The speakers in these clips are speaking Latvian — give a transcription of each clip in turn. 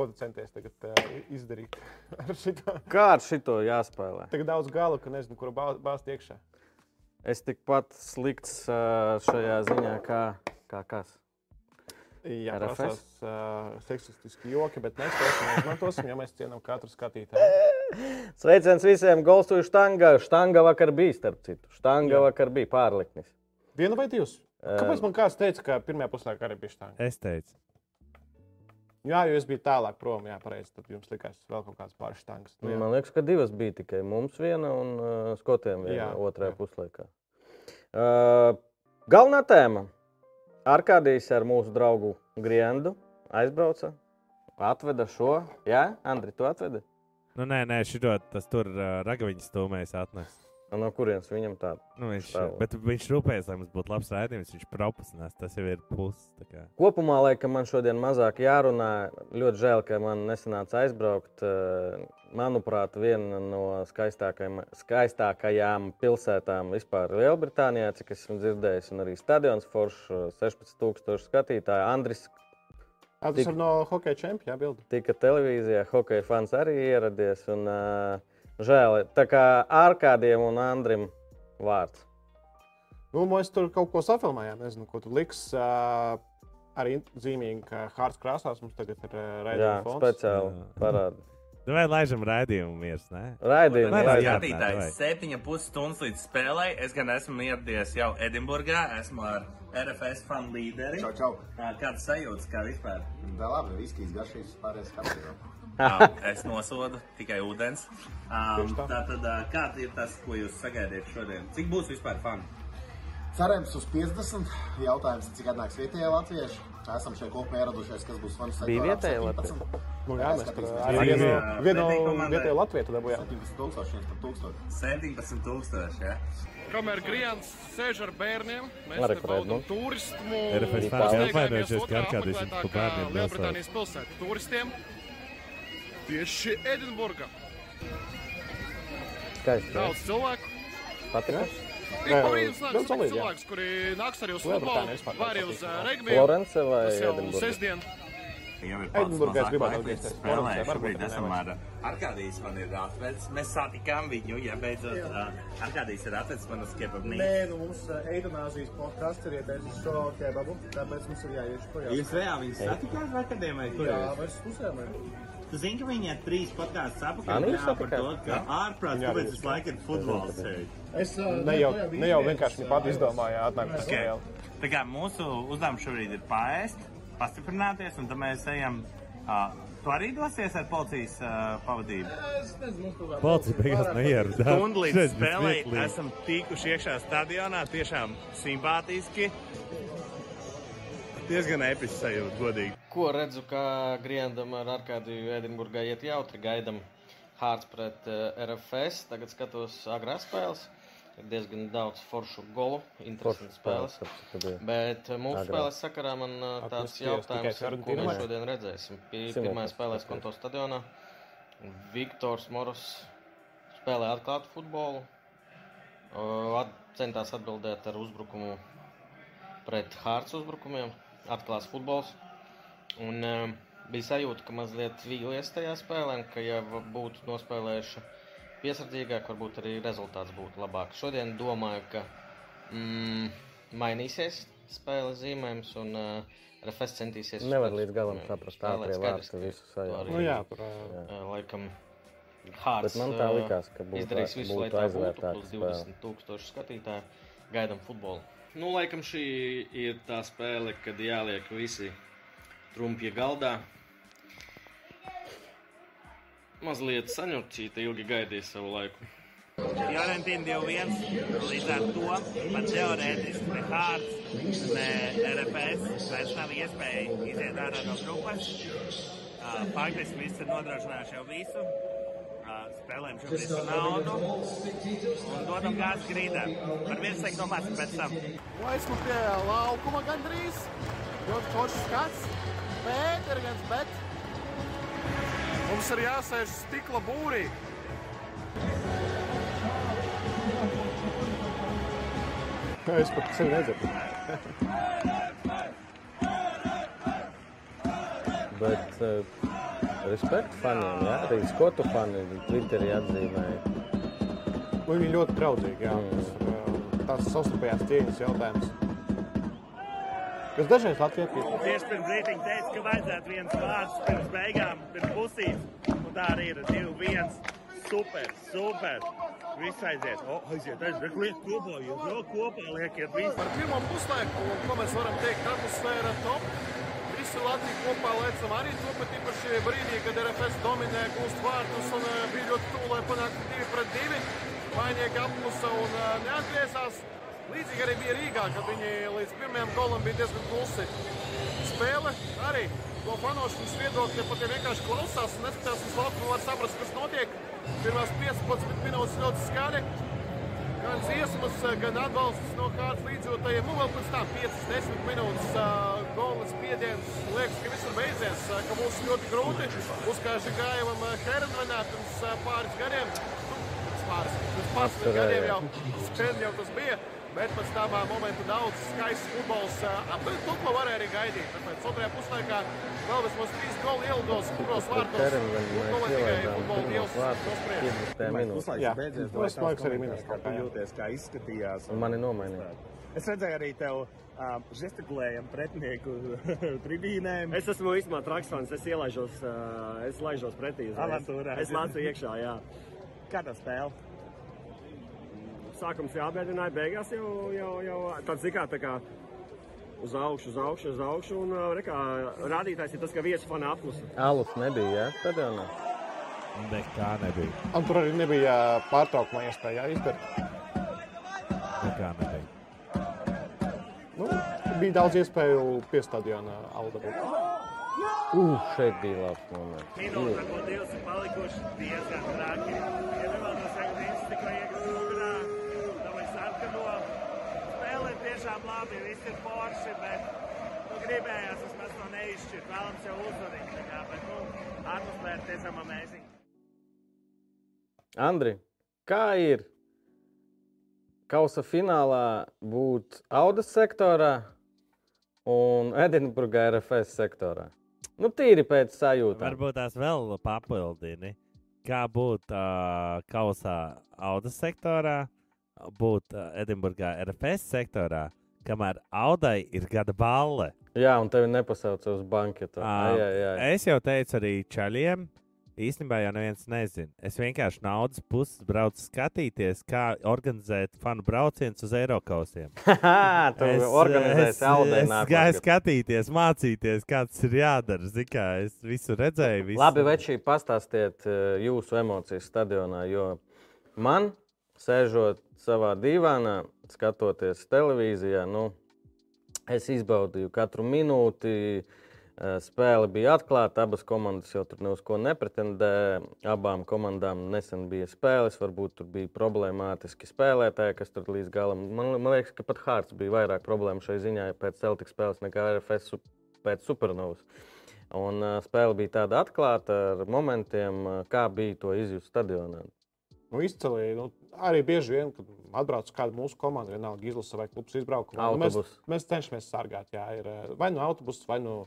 Ko tu centies tagad uh, izdarīt ar šito? Kā ar šito jāspēlē? Tik daudz galu, ka nezinu, kuru bā- bāzt iekšā. Es tikpat slikts uh, šajā ziņā, kā, kā kas. Jā, RFS? prasās uh, seksistiski joki, bet mēs to izmantosim, jo mēs cienām katru skatītāju. Sveiciens visiem Golstuju štangā. Štanga vakar bija, starp citu. Štanga Jā. vakar bija pārliknis. Vienu vai divus? Kāpēc man kāds teica, ka pirmajā puslaikā arī bija štāņa? Es teicu, Jā, jo es biju tālāk prom, jā, pareizi. Tad jums likās vēl kaut kāds pāris štangas. Nu, jā. Man liekas, ka divas bija tikai mums viena un uh, skotiem viena Jā, otrajā jā. puslaikā. Uh, galvenā tēma. Arkādijs ar mūsu draugu Griendu aizbrauca, atveda šo. Jā, Andri, tu atvedi? nu, nē, nē, šito tas tur uh, ragaviņas stūmēs atnesa. No kurienes viņam tāda? Nu, viņš, Stāv. bet viņš rūpējas, lai mums būtu labs rādījums. Viņš propasinās. Tas jau ir pluss. tā. Kopumā, laikam, man šodien mazāk jārunā. Ļoti žēl, ka man nesanāca aizbraukt. Eh, Manuprāt, viena no skaistākajām, skaistākajām pilsētām vispār Lielbritānijā, cik es esmu dzirdējis, un arī stadions Foršs, 16,000 skatītāju. Andris tas Tik- ir no hokeja čempiona bilde. tika televīzijā, hokeja fans arī ieradies. Un, uh, žēl, tā kā ārkādiem un Andrim vārds. Nu, mēs tur kaut ko safilmējām. Nezinu, ko tur liks. Uh, arī zīmīgi, ka Hārts krāsās mums tagad ir uh, Jā, raidījuma fons. speciāli Jā. parāda. Nu, vai laižam rādījumu miers? Vai jā. jā. skatītājs, septiņa pusi stundas līdz spēlei. Es gan esmu ieradies jau Edinburgā, esmu ar RFS fanu līderi. Čau, čau. Kāds sajūtas, kā vispār? Tā labi, viskijas garšības pārējais. Ā, Es nosodu tikai ūdens. Tieši tā. Tātad, ā, kāds ir tas, ko jūs sagaidiet šodien? Cik būs vispār fani? Cerams uz 50. Jautājums, cik atnāks vietējie latvieši. Esam šeit kopā ieradušies, kas būs fanu Bija vietējie latvieši? Nu, jā, mēs Jā, vienu, jā. vietēju Latviju dabūjām. 17 tūkstoši, viens par tūkstoši. 17 tūkstoši. Ja? Kamēr Griants sēž ar bērniem, mēs te par Edmundu. turismu. RFS atvainojušies, ka otrā Arkādijs jums par bērniem. Lielbritānijas pilsēta turistiem. Tieši Edinburgā. Skaisti. jā. Daudz cilvēku. Patīk. Ik pa brīdim ļoti slēdz solidi, jā. cilvēks, kuri nāks arī uz futbolu, vai arī uz regbiju. Florence vai Edinburga? sestdien. Ir Edinburgā es gribētu atgriezties. spēlē. Florence, varbūt Šobrīd esam ar Arkādijas man ir atvedis. Mēs satikām viņu, ja beidzot Arkādijas ir atvedis man uz kebabnīcu. Nē, nu mums Eidanāzijas podkāsts ir ieteicis šo kebabu, tāpēc mums ir jāiet projām. Jūs reāli viņus satikāt vai kur? Jā, vairs pusēm ir. Tu zini, ka viņi ir trīs podkāstus apakaļ jā, par to, ka ārprāts, Jā, kāpēc visu laiku ir futbols šeit. Es uh, Ne jau, ne jau vienkārši viņi pat izdomāja atnākt uz spēli. Tā kā mūsu uzdevums šobrīd ir paēst, pastiprināties, un tad mēs ejam. Uh, tu arī dosies ar policijas uh, pavadību? Es nezinu, mums kaut kā. Policija beigās neieradās. Stundu līdz spēlei esam tikuši iekšā stadionā. Tiešām simpātiski. Diezgan episks sajūta, godīgi. Ko redzu, ka Griendam ar Arkādiju Edinburgā iet jautri. Gaidam Hārts pret uh, RFS. Tagad skatos agrās spēles. Ir diezgan daudz foršu golu, interesantas spēles. Bet uh, mūsu Agrāk. spēles sakarā man uh, tāds jautājums, ir, ko mēs šodien redzēsim. Pirmā spēlē spēlē. Skonto stadionā. Viktors Moros spēlē atklātu futbolu. At, centās atbildēt ar uzbrukumu pret Hārts uzbrukumiem. Atklāts futbols. Un um, bija sajūta, ka mazliet vīlies tajā spēlē, un ka, ja būtu nospēlējuši piesardzīgāk, varbūt arī rezultāts būtu labāks. Šodien domāju, ka mm, mainīsies spēles zīmējums, un uh, RFS centīsies. Nevar līdz galam uzbrukumiem saprast Skaidrs, vārti ka visu arī, Nu, jā, tur, ā, uh, laikam. Hārts, Bet man tā likās, ka būtu- izdarīs visu, lai būtu tā būtu aizvērtāka plus spēle. 20 tūkstoši skatītāju. Gaidām futbolu. Nu, laikam šī ir tā spēle, kad jāliek visi trumpie galdā. Mazliet saņemcīta, ilgi gaidīja savu laiku. Fiorentīna 2-1. Līdz ar to pat teorētiski ne Hārts, ne RFS vairs nav iespēja iziet ārā no grupas. Faktiski viss ir nodrošinājuši jau visu. Spēlējam šobrīd par naudu un dodam gāzi grīdā. Par teikt domāsim pēc tam. Nu, esmu pie laukuma gandrīz. Ļoti foršs skats. Bet ir viens bet. Mums ir jāsēž stikla būrī. Es pat sevi nedzirdu. Bet uh, Respekt faniem, jā, arī skotu fani Twitterī atzīmēja. Viņi ļoti draudzīgi. Jā. Tas ir uh, tāds savstarpējās cieņas jautājums. Kas dažreiz Latvijā pietrūkst. Tieši pirms brīdiņa teica, ka vajadzētu viens vārds pirms beigām, pirms pusīs. Un tā arī ir 2-1. Super, super. Viss aiziet. O, aiziet, aiziet. Liek kopā, jau kopā liekiet visu. Par pirmo puslaiku, ko mēs varam teikt, atmosfēra top. Visi Latvija kopā lecam arī to pat īpaši brīdī, kad RFS dominē, gūst vārtus un uh, bija ļoti tuvu, lai panāktu 2 pret 2. Vainieki apmusa un uh, neatgriezās. Līdzīgi arī bija Rīgā, kad viņi līdz pirmajam golam bija diezgan klusi. Spēle arī no fanošanas viedokļa pat ja vienkārši klausās un neskatās uz laukumu, var saprast, kas notiek. Pirmās 15 minūtes ļoti skaļi. Gan dziesmas, gan atbalsts no kādas līdzjūtējiem. Nu, vēl pēc tam 5-10 minūtes uh, golas spiediens. Liekas, ka viss ir beidzies, uh, ka būs ļoti grūti. Uzkāži gājumam Herenvenā pirms pāris gadiem. Nu, pāris, pirms pāris gadiem jau. Sen jau tas bija. Bet pēc tam momentu daudz skaists futbols. Bet to, ko varēja arī gaidīt. Tāpēc otrajā puslaikā vēl vismaz trīs goli ielidos, kuros vārtos. Un to tikai futbola dievs vārtus nospriež. 50. minūtē. Puslaiks beidzies. Es vai minūtes komentārs, Kā tu jūties, kā izskatījās? Un mani nomainīja. Es redzēju arī tev um, žestikulējam pretinieku tribīnēm. Es esmu īstenībā traks fans. Es ielaižos, uh, es laižos pretī. Avantūrā. Es lācu iekšā, jā. Kā tā spēle? Sākums jābēdināja, beigās jau, jau, jau tāds zikā, tā kā uz augšu, uz augšu, uz augšu. Un rekā, rādītājs ir tas, ka viesu fani apklusa. Alus nebija, jā, stadionā. Nekā nebija. Un tur arī nebija pārtraukuma iespēja izdarīt. Nekā nebija. Nu, bija daudz iespēju pie stadiona Alda. Uh, šeit bija labs moments. Minūte, ko divas ir palikuši, diezgan traki. Ja nevēlos Egdīns tikko iegūt stūrā, dabūj sarkano. Spēle ir tiešām labi, viss ir forši, bet nu, gribējās vismaz to neizšķirt. Vēlams jau uzvarīt, tā kā, bet nu, atmosfēra tiešām amazing. Andri, kā ir kausa finālā būt Audas sektorā un Edinburgā RFS sektorā? Nu, tīri pēc sajūtām. Varbūt tās vēl papildini. Kā būt uh, kausā Audas sektorā, būt uh, Edinburgā RFS sektorā, kamēr Audai ir gada balle. Jā, un tevi nepasauca uz banketu. Ā, Jā, jā, jā. Es jau teicu arī čaļiem. Īstenībā jau neviens nezina. Es vienkārši naudas puses braucu skatīties, kā organizēt fanu braucienus uz Eiropausiem. tu organizēsi Audai Es nākamgad. gāju skatīties, mācīties, kā tas ir jādara. Zini, kā es visu redzēju. Visu... Labi, Večī, pastāstiet jūsu emocijas stadionā, jo man, sēžot savā divānā, skatoties televīzijā, nu, es izbaudīju katru minūti. eh, Spēle bija atklāta, abas komandas jau tur ne uz ko nepretendēja. Abām komandām nesen bija spēles, varbūt tur bija problemātiski spēlētāji, kas tur līdz galam. Man, man liekas, ka pat Hārts bija vairāk problēmu šai ziņā pēc Celtics spēles nekā RFS pēc Supernovas. Un uh, spēle bija tāda atklāta ar momentiem, uh, kā bija to izjust stadionā. Nu, izcili, nu, arī bieži vien, kad atbrauc kāda mūsu komanda, vienalga izlase vai klubs izbraukumā, nu, mēs, mēs cenšamies sargāt. Jā, ir eh, vai nu autobuss, vai nu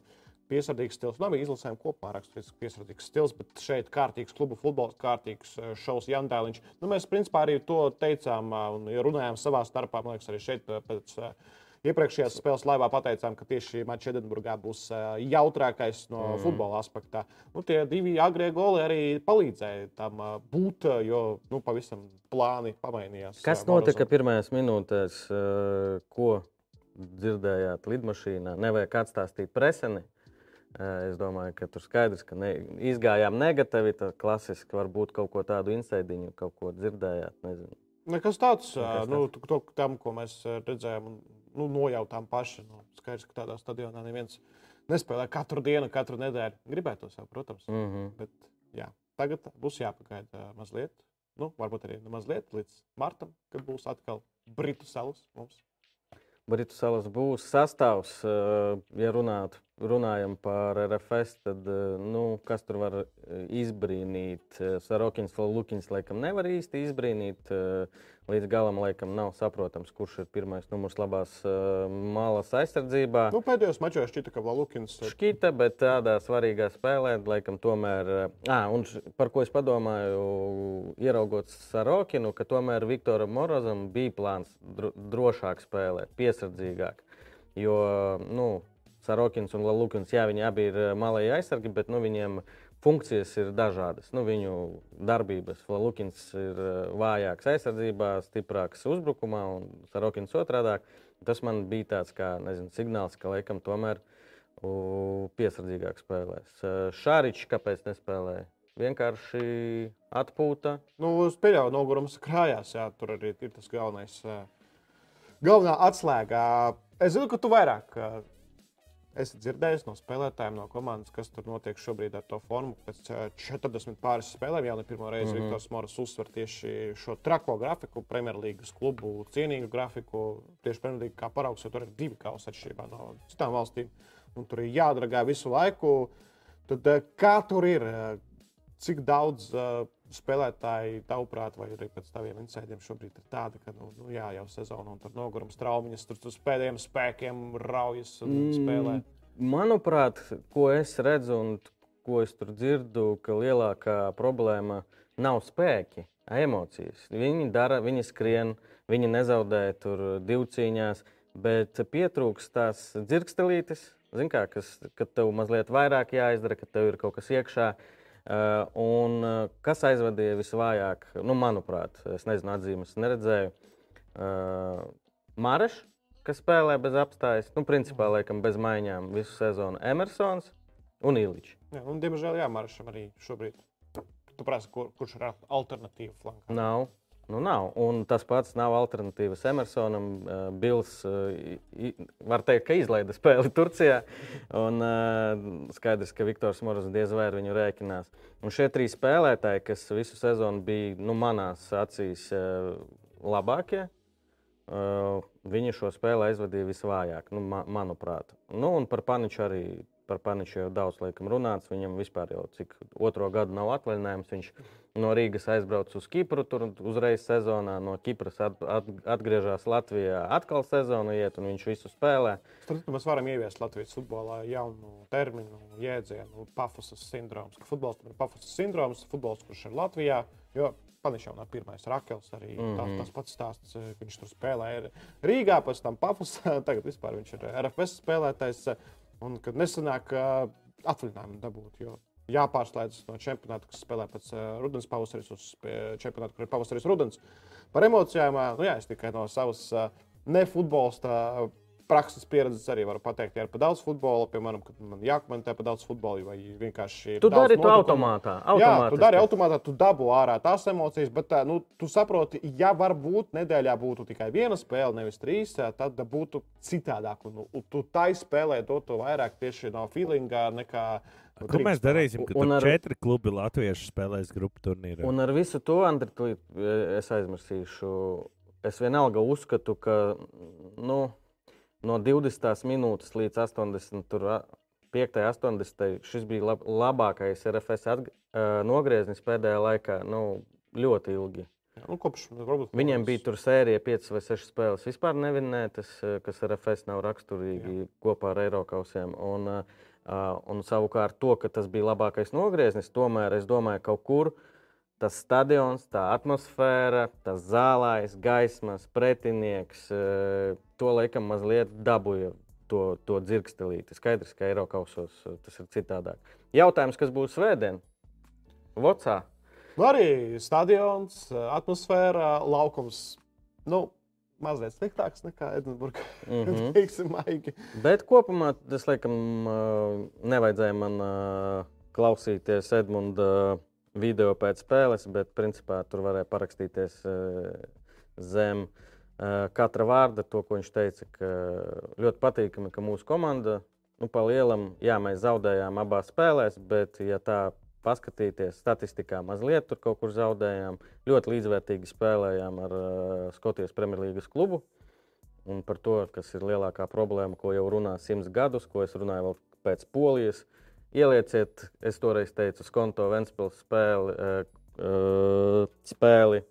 piesardzīgs stils. Labi, izlasēm kopumā raksturīgs piesardzīgs stils, bet šeit kārtīgs klubu futbols, kārtīgs eh, šovs Jandēliņš. Nu, mēs principā arī to teicām eh, un runājām savā starpā. Man liekas, arī šeit pēc eh, iepriekšējās spēles laivā pateicām, ka tieši mačs Edinburgā būs eh, jautrākais no mm. futbola aspektā. Nu, tie divi agrie goli arī palīdzēja tam eh, būt, eh, jo nu, pavisam plāni pamainījās. Kas notika pirmajās minūtēs, ko dzirdējāt lidmašīnā? Nevajag atstāstīt preseni. Es domāju, ka tur skaidrs, ka ne, izgājām negatīvi. Tad klasiski varbūt kaut ko tādu insēdiņu, kaut ko dzirdējāt. Nezinu. Nekas tāds, Nekas nu, tu- to, tam, ko mēs redzējām, nu, nojautām paši. Nu, skaidrs, ka tādā stadionā neviens nespēlē katru dienu, katru nedēļu. Gribētu to, protams. Mm -hmm. Bet, jā, tagad būs jāpagaida mazliet, nu, varbūt arī mazliet līdz martam, kad būs atkal Britu salas mums. Britu salas būs sastāvs, ja runātu runājam par RFS, tad eh, nu, kas tur var eh, izbrīnīt? Eh, Sarokins, Lukins laikam nevar īsti izbrīnīt. Līdz galam laikam nav saprotams, kurš ir pirmais numurs labās malas aizsardzībā. Nu, pēdējos mačos šķita, ka Lukins ir. Šķita, bet tādā svarīgā spēlē, laikam, tomēr. Ah, un par ko es padomāju, ieraugot Sarokinu, ka tomēr Viktoram Morozam bija plāns drošāk spēlēt, piesardzīgāk. Jo, nu, Sarokins un Lukins, jā, viņi abi ir eh, malēji aizsargi, bet nu, viņiem funkcijas ir dažādas. Nu, viņu darbības. Lukins ir eh, vājāks aizsardzībā, stiprāks uzbrukumā, un Sarokins otrādi. Tas man bija tāds kā nezinu, signāls, ka laikam tomēr piesardzīgāk spēlēs. Eh, Šāriņš kāpēc nespēlēja? Vienkārši atpūta. Nu, uz pieļauju nogurums krājās, jā, tur arī ir tas galvenais. Galvenā atslēga. Es zinu, ka tu vairāk Esmu dzirdējis no spēlētājiem, no komandas, kas tur notiek šobrīd ar to formu. Pēc 40 pāris spēlēm jau ne pirmo reizi mm -hmm. Viktors Moras uzsver tieši šo trako grafiku, Premjerlīgas klubu cienīgu grafiku. Tieši Premjerlīga kā paraugs, jo tur ir divi kausi atšķirībā no citām valstīm. Un tur ir jādragā visu laiku. Tad kā tur ir? Cik daudz spēlētāji, tavuprāt, vai arī pēc taviem incidentiem šobrīd ir tāda, ka nu, nu, jā, jau sezona un tur nogurums traumiņas, tur uz pēdējiem spēkiem raujas un mm, spēlē? Manuprāt, ko es redzu un ko es tur dzirdu, ka lielākā problēma nav spēki, emocijas. Viņi dara, viņi skrien, viņi nezaudē tur divcīņās, bet pietrūks tās dzirkstelītes, Zin kā, kas, kad tev mazliet vairāk jāizdara, kad tev ir kaut kas iekšā. Uh, un uh, kas aizvadīja visvājāk, nu, manuprāt, es nezinu, atzīmes neredzēju. Uh, Marš, kas spēlē bez apstājas, nu, principā, laikam, bez maiņām visu sezonu Emersons un Iličs. Jā, un, diemžēl, Jā, Maršam arī šobrīd. Tu prasi, kur, kurš ir alternatīva flankā? Nav. Nu, nav. Un tas pats nav alternatīvas Emersonam. Bils, var teikt, ka izlaida spēli Turcijā. Un skaidrs, ka Viktors Moras diez vai ar viņu rēķinās. Un šie trīs spēlētāji, kas visu sezonu bija nu, manās acīs labākie, viņi šo spēli aizvadīja visvājāk, nu, manuprāt. Nu, un par Paniču arī par Paniču jau daudz laikam runāts. Viņam vispār jau cik otro gadu nav atvaļinājums. Viņš no Rīgas aizbrauc uz Kipru, tur uzreiz sezonā, no Kipras at, at, atgriežas Latvijā, atkal sezonu iet, un viņš visu spēlē. Tad mēs varam ieviest Latvijas futbolā jaunu terminu, jēdzienu, pafosas sindroms. Ka futbols ir pafosas sindroms, futbols, kurš ir Latvijā. Jo Panišs nav pirmais rakels, arī mm -hmm. tas, tas pats stāsts, ka viņš tur spēlēja Rīgā, pēc tam Pafosā. Tagad vispār viņš ir RFS spēlētājs. Un kad nesanāk atvaļinājumu dabūt, jo jāpārslēdzas no čempionāta, kas spēlē pēc uh, rudens pavasaris, uz čempionātu, kur ir pavasaris rudens. Par emocijām, uh, nu jā, es tikai no savas uh, nefutbolista prakses pieredzes arī varu pateikt, ja ir par daudz futbola, piemēram, kad man jākomentē par daudz futbola, vai vienkārši. Tu dari to automātā. Jā, tu dari automātā, tu dabū ārā tās emocijas, bet nu, tu saproti, ja varbūt nedēļā būtu tikai viena spēle, nevis trīs, tad būtu citādāk. Un, un tu tai spēlē dotu vairāk tieši no feelingā nekā. Ko mēs darīsim, kad ar... četri klubi latviešu spēlēs grupu turnīrā? Un ar visu to, Andri, es aizmirsīšu. Es vienalga uzskatu, ka nu, no 20 minūtes līdz 85. 80. šis bija lab, labākais RFS atg, uh, nogrieznis pēdējā laikā. Nu, ļoti ilgi. Jā, nu, kopš, varbūt, Viņiem bija tur sērija 5 vai 6 spēles vispār nevinētas, kas RFS nav raksturīgi Jā. kopā ar Eiropausiem. Un, uh, un savukārt to, ka tas bija labākais nogrieznis, tomēr es domāju, ka kaut kur uh, tas stadions, tā atmosfēra, tas zālājs, gaismas, pretinieks, eh, to laikam mazliet dabūja to, to dzirkstelīti. Skaidrs, ka Eiropausos eh, tas ir citādāk. Jautājums, kas būs svētdien? Vocā. Nu, arī stadions, atmosfēra, laukums. Nu, mazliet sliktāks nekā Edinburgā. Mm -hmm. Bet kopumā tas, laikam, nevajadzēja man klausīties Edmunds video pēc spēles, bet principā tur varēja parakstīties eh, zem eh, katra vārda to, ko viņš teica. Ļoti patīkami, ka mūsu komanda, nu, pa lielam, jā, mēs zaudējām abās spēlēs, bet, ja tā paskatīties statistikā, mazliet tur kaut kur zaudējām, ļoti līdzvērtīgi spēlējām ar uh, Skotijas Premjerlīgas klubu. Un par to, kas ir lielākā problēma, ko jau runā simts gadus, ko es runāju vēl pēc polijas. Ielieciet, es toreiz teicu, uz konto Ventspils spēli, uh, uh, spēli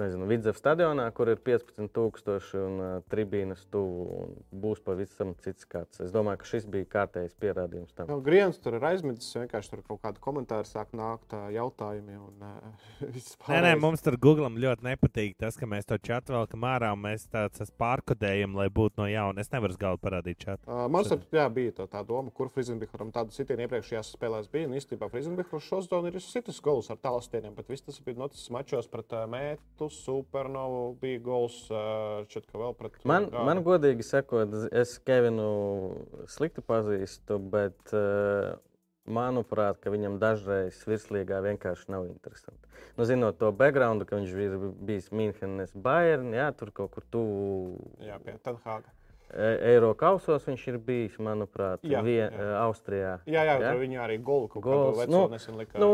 nezinu, Vidzemā stadionā, kur ir 15,000 un uh, tribīnas tuvu. Būs pavisam cits skats. Es domāju, ka šis bija kārtējs pierādījums tam. Nu, Griens tur ir aizmidzis, vienkārši tur kaut kādi komentāri sāk nākt, ā, jautājumi un uh, Nē, nē, mums tur Googlam ļoti nepatīk tas, ka mēs to čatu velkam ārā un mēs tādas pārkodējam, lai būtu no jauna. Es nevaru uz galda parādīt čatu. Uh, man liekas, jā, bija tā, tā doma, kur Frizenbicheram tādu sitienu iepriekšējās spēlēs bija. Un īstenībā Frizenbicheram šo zonu ir sitis gols ar tālstieniem, bet viss tas bija noticis mačos pret uh, Mētu, Supernovu, bija gols šķiet, ka vēl pret Man, Gāru. man godīgi sakot, es Kevinu slikti pazīstu, bet uh, manuprāt, ka viņam dažreiz virslīgā vienkārši nav interesanti. Nu, zinot to background, ka viņš ir bijis Münchenes Bayern, jā, tur kaut kur tuvu Jā, pie Tenhāga. E- Eiro kausos viņš ir bijis, manuprāt, Jā, vien, jā. jā. Austrijā. Jā, jā, Ja? tur viņi arī golu kaut Gols, kādu nu, nesen lika. nu,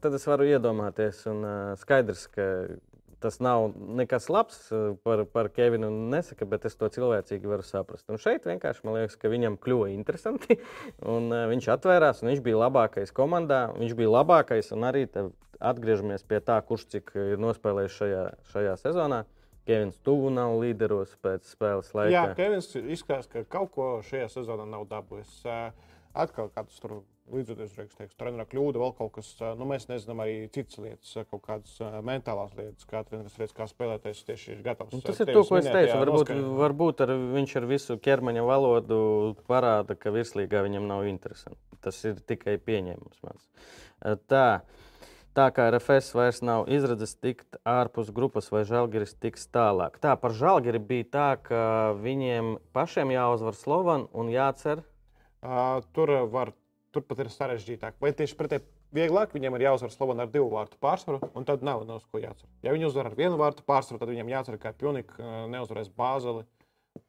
tad es varu iedomāties, un uh, skaidrs, ka tas nav nekas labs par, par Kevinu nesaka, bet es to cilvēcīgi varu saprast. Un šeit vienkārši man liekas, ka viņam kļuva interesanti, un uh, viņš atvērās, un viņš bija labākais komandā, viņš bija labākais, un arī atgriežamies pie tā, kurš cik ir nospēlējis šajā, šajā sezonā. Kevins tuvu nav līderos pēc spēles laika. Jā, Kevins izskatās, ka kaut ko šajā sezonā nav dabūjis. Ā, Atkal kāds tur līdzjūties, reiks, teiks, treneris kļūda, vēl kaut kas, ā, nu mēs nezinām arī citas lietas, ā, kaut kādas mentālās lietas, kā treneris redz, kā spēlētājs tieši ir gatavs. Un ā, tas ir tas, ko es teicu. Varbūt, noskaņā. varbūt ar, viņš ar visu ķermeņa valodu parāda, ka virslīgā viņam nav interesanti. Tas ir tikai pieņēmums. Mans. Tā, tā kā RFS vairs nav izredzes tikt ārpus grupas, vai Žalgiris tiks tālāk. Tā par Žalgiri bija tā, ka viņiem pašiem jāuzvar Slovan un jācer. Ā, Tur var, tur pat ir sarežģītāk. Vai tieši pretēji vieglāk viņiem ir jāuzvar Slovāna ar divu vārtu pārsvaru, un tad nav, nav uz ko jācer. Ja viņi uzvar ar vienu vārtu pārsvaru, tad viņiem jācer, ka Pjunika neuzvarēs Bāzeli.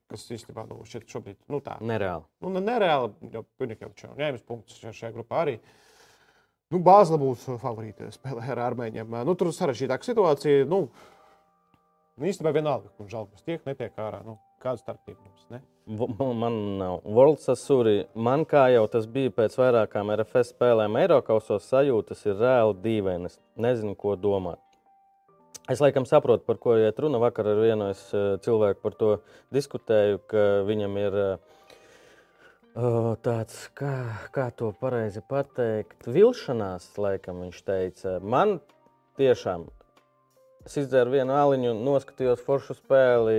Kas īstenībā nu, šķiet šobrīd nu, tā. Nereāli. Nu, ne- nereāli, jo Pjunika jau ir ņēmis punktus šajā, grupā arī. Nu, Bāzela būs favorīta spēlē ar armēņiem. Nu, tur sarežģītāka situācija. Nu, īstenībā vienalga, kurš žēlgas tiek, netiek ārā. Nu, kāda starpība mums? Ne? Man nav. World Sasuri, man kā jau tas bija pēc vairākām RFS spēlēm, Eiropausos sajūtas ir reāli dīvainas. Nezinu, ko domāt. Es laikam saprotu, par ko iet runa. Vakar ar vienu eh, cilvēku par to diskutēju, ka viņam ir uh, tāds, kā, kā to pareizi pateikt, vilšanās, laikam viņš teica. Man tiešām Es izdzēru vienu aliņu, noskatījos foršu spēli,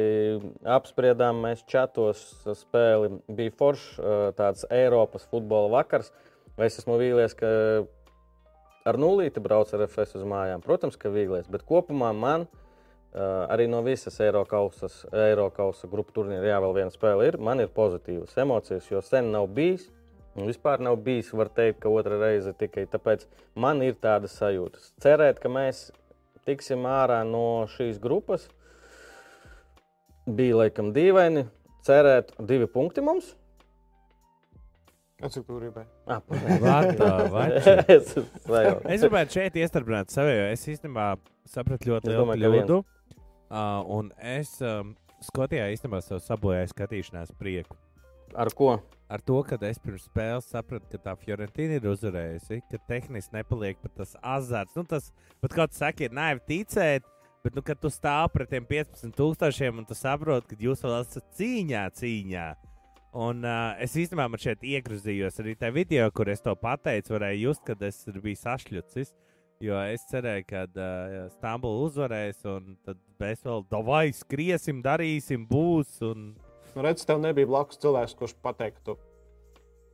apspriedām mēs čatos spēli. Bija foršs tāds Eiropas futbola vakars. Es esmu vīlies, ka ar nulīti braucu ar FS uz mājām? Protams, ka vīlies, bet kopumā man ā, arī no visas Eiropausas, Eiropausa grupu turnīra, jā, vēl viena spēle ir, man ir pozitīvas emocijas, jo sen nav bijis. un Vispār nav bijis, var teikt, ka otra reize tikai tāpēc man ir tādas sajūtas. Cerēt, ka mēs tiksim ārā no šīs grupas. Bija laikam dīvaini. Cerēt, divi punkti mums. Kāds ir tur gribēja? Ah, es gribētu šeit iestarpināt sevi, jo es īstenībā sapratu ļoti lielu kļūdu. Uh, un es um, Skotijā īstenībā sev sabojāju skatīšanās prieku. Ar ko? Ar to, ka es pirms spēles sapratu, ka tā Fiorentīna ir uzvarējusi, ka tehniski nepaliek pat tas azarts. Nu, tas, pat kaut kas saka, ir naivi ticēt, bet, nu, kad tu stāv pret tiem 15,000 un tu saproti, ka jūs vēl esat cīņā, cīņā. Un uh, es īstenībā man šeit iegrozījos arī tajā video, kur es to pateicu, varēju just, kad es biju sašķelts. Jo es cerēju, ka uh, Stambula uzvarēs, un tad mēs vēl davai skriesim, darīsim, būs. Un... Nu, redz, tev nebija blakus cilvēks, kurš pateiktu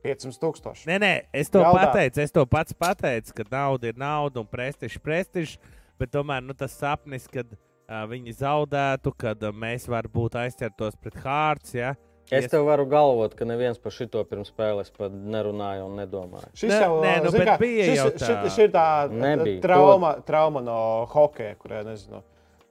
500 tūkstoši. Nē, nē, es to Jaudā. pateicu. Es to pats pateicu, ka nauda ir nauda un prestižs, prestižs. Bet tomēr nu, tas sapnis, kad uh, viņi zaudētu, kad uh, mēs varbūt aizķertos pret Hārts. Ja? Es tev varu galvot, ka neviens par šito pirms spēles pat nerunāja un nedomāja. Šis Nē, jau nē, nu, bet kā, bija šis, jau šis, tā. šis ir tā Nebija. trauma, trauma no hokeja, kurā nezinu.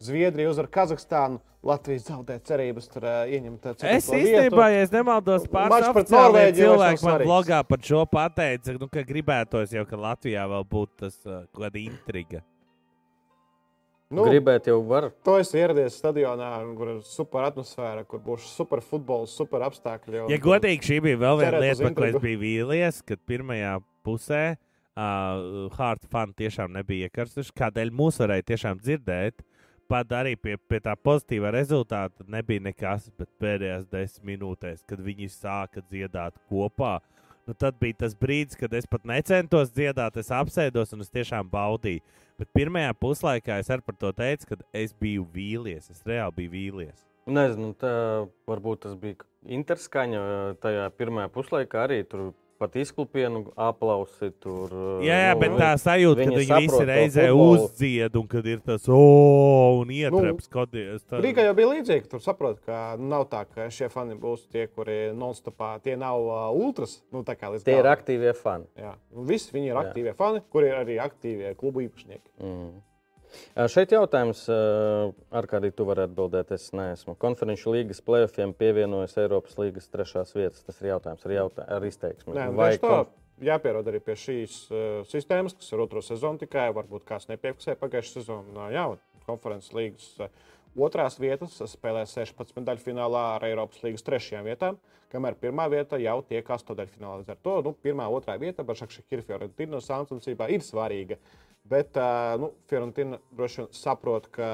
Zviedrija uzvar Kazahstānu, Latvijas zaudē cerības tur uh, ieņemt uh, Es ceturto īstenībā, vietu. ja es nemaldos, oficiālie Norvēģiju cilvēki man blogā par šo pateica, nu, ka gribētos jau, ka Latvijā vēl būtu tas uh, kaut kāda intriga. Nu, Gribēt jau var. To es ieradies stadionā, kur ir super atmosfēra, kur būs super futbols, super apstākļi. Ja godīgi, šī bija vēl viena lieta, par ko es biju vīlies, kad pirmajā pusē uh, Hārta fani tiešām nebija iekarstuši. Kādēļ mūs varēja tiešām dzirdēt, pat arī pie, pie tā pozitīvā rezultāta nebija nekas, bet pēdējās desmit minūtēs, kad viņi sāka dziedāt kopā. Nu, tad bija tas brīdis, kad es pat necentos dziedāt, es apsēdos un es tiešām baudīju. Bet pirmajā puslaikā es arī par to teicu, ka es biju vīlies. Es reāli biju vīlies. Nezinu, tā varbūt tas bija interskaņa tajā pirmajā puslaikā arī tur. Pat izklupienu aplausi tur. Jā, jā nu, bet tā sajūta, ka viņi visi reizē uzdzied, un kad ir tas oh, un ietreps. Nu, kodies, tad... Rīgā jau bija līdzīgi. Tur saprot, ka nav tā, ka šie fani būs tie, kuri non-stopā, tie nav uh, ultras. Nu, tā kā līdz Tie ir galam. aktīvie fani. Jā, visi viņi ir Jā. aktīvie fani, kuri ir arī aktīvie klubu īpašnieki. Mm. Šeit jautājums, ar kādu tu vari atbildēt. Es neesmu. Konferenču līgas plēsoņiem pievienojas Eiropas līgas trešās vietas. Tas ir jautājums ar, jautā, ar izteiksmi. Nē, nu, Vai tieši tā kon- jāpierod arī pie šīs uh, sistēmas, kas ir otro sezonu tikai. Varbūt kāds nepiefiksēja pagājušā sezonā. Jā, un konferences līgas uh, otrās vietas spēlē 16 daļfinālā ar Eiropas līgas trešajām vietām, kamēr pirmā vieta jau tiek astoņdaļfinālā. Līdz ar to nu, pirmā, otrā vieta, Bašakša Kirfjorentino sāncensībā ir svarīga. Bet nu, Fiorentina droši vien saprot, ka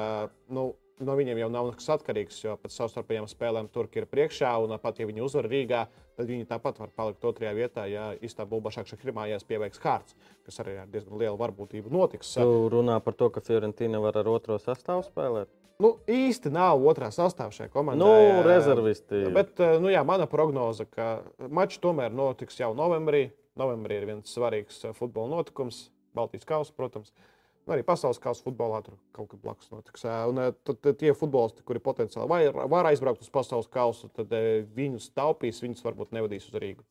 nu, no viņiem jau nav nekas atkarīgs, jo pēc savstarpējām spēlēm Turki ir priekšā. Un, pat ja viņi uzvar Rīgā, tad viņi tāpat var palikt otrajā vietā, ja Istanbulā šāda pirmājās pieveiks kārts, kas arī ar diezgan lielu varbūtību notiks. Tu runā par to, ka Fiorentīna var ar otro sastāvu spēlēt. Nu, īsti nav otrā sastāvā šajā komandā. Nu, rezervisti. Bet nu, jā, mana prognoze, ka mačs tomēr notiks jau novembrī. Novembrī ir viens svarīgs futbola notikums, Baltijas kausa, protams. Nu, arī pasaules kausa futbolā tur kaut kas blakus notiks. Un tad, tad tie futbolisti, kuri potenciāli var, var aizbraukt uz pasaules kausu, tad viņus taupīs, viņus varbūt nevadīs uz Rīgu.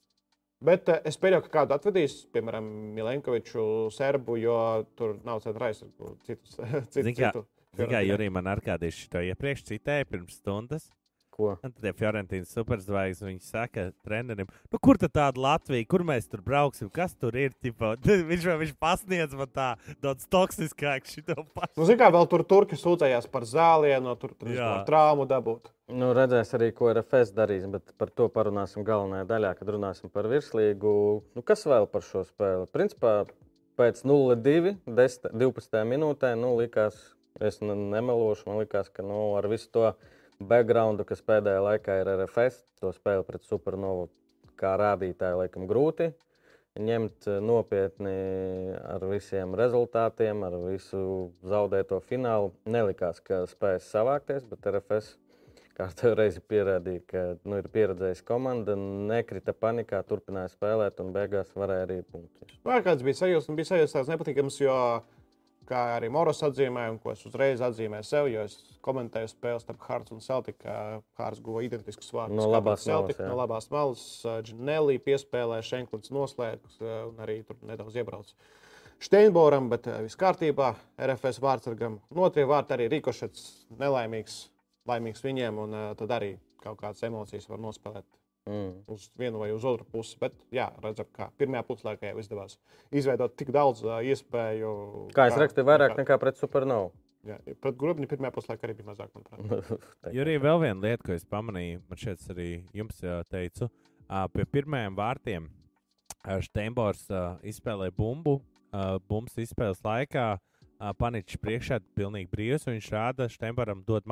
Bet es pieļauju, ka kādu atvedīs, piemēram, Milenkoviču, Serbu, jo tur nav centra aizsardzību, citus, citu, Zini, kā, citu. zini, kā Jurija man ar kādiem šo iepriekš citēja pirms stundas. Ko? Un tad ir Fiorentīnas superzvaigznes. Viņi saka, trenerim, nu, kur tad tāda Latvija, kur mēs tur brauksim, kas tur ir? Tipo, viņš man viņš pasniedz man tā, daudz toksiskāk šo pašu. Nu, Zinām, kā vēl tur turki sūdzējās par zālienu, tur tur var traumu dabūt. Nu, redzēs arī, ko RFS darīs, bet par to parunāsim galvenajā daļā, kad runāsim par virslīgu. Nu, kas vēl par šo spēli? Principā pēc 0-2, 10 12 minūtē, nu, likās, es ne- nemelošu, man likās, ka nu, ar visu to backgroundu, kas pēdējā laikā ir RFS, to spēli pret Supernovu, kā rādītāju, laikam grūti ņemt eh, nopietni ar visiem rezultātiem, ar visu zaudēto finālu. Nelikās, ka spēs savākties, bet RFS kārtējo reizi pierādīja, ka nu, ir pieredzējusi komanda, nekrita panikā, turpināja spēlēt un beigās varēja arī punktus. Vēl kāds bija sajūta, un bija sajūta tāds nepatīkams, jo, kā arī Moros atzīmēja, un ko es uzreiz atzīmēju sev, jo es komentēju spēli starp Hārts un Celtiku. Hārts guva identiskus vārdus. No labās jā. no labās malas. Džinelli piespēlēja, Šenklins noslēdz uh, un arī tur nedaudz iebrauc. Steinboram, bet uh, viss kārtībā. RFS vārdsargam. Un otrie vārti arī Rikošets nelaimīgs, laimīgs viņiem, un uh, tad arī kaut kādas emocijas var nospēlēt Mm. uz vienu vai uz otru pusi. Bet, jā, redzam, ka pirmajā puslaikā jau izdevās izveidot tik daudz uh, iespēju. Kā es rakstīju, vairāk nekā pret Supernovu. Jā, pret Grubņu pirmajā puslaikā arī bija mazāk. manuprāt. Jurija, vēl viena lieta, ko es pamanīju, man šeit arī jums teicu, pie pirmajiem vārtiem Steinbors izspēlēja bumbu. Bumbas izspēles laikā Paničs priekšā ir pilnīgi brīvs, un viņš rāda Steinboram dod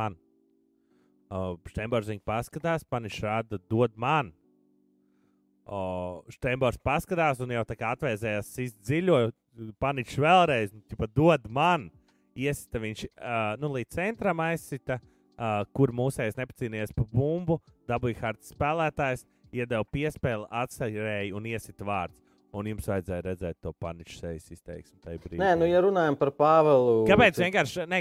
man. Steinbors viņa paskatās, Paničs rāda dod man. Steinbors paskatās un jau tā kā atvēsējās sist dziļo, Paničs vēlreiz, nu, tipa, dod man. Iesita viņš uh, nu, līdz centram aizsita, uh, kur mūsējais nepacīnījās pa bumbu, dabūja hards spēlētājs, iedeva piespēli, atsaļēja un iesita vārds. Un jums vajadzēja redzēt to paniču sejas izteiksmi tajā brīdī. Nē, nu, ja runājam par Pāvelu. Kāpēc cik- vienkārši ne,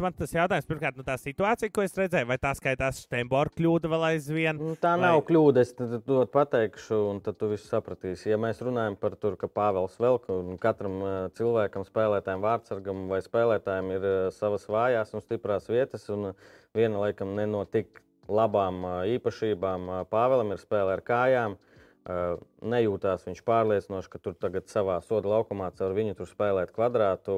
man tas jautājums, pirmkārt, nu, tā situācija, ko es redzēju, vai tā skaitās Steinborga kļūda vēl aizvien? Nu, tā vai... nav kļūda. Es tad to pateikšu, un tad tu visu sapratīsi. Ja mēs runājam par to, ka Pāvils vēl un katram ā, cilvēkam, spēlētājam, vārdsargam vai spēlētājam ir ā, savas vājās un stiprās vietas, un ā, viena laikam ne no tik labām ā, īpašībām ā, Pāvēlam ir spēle ar kājām. Uh, nejūtās viņš pārliecinoši, ka tur tagad savā soda laukumā caur viņu tur spēlēt kvadrātu.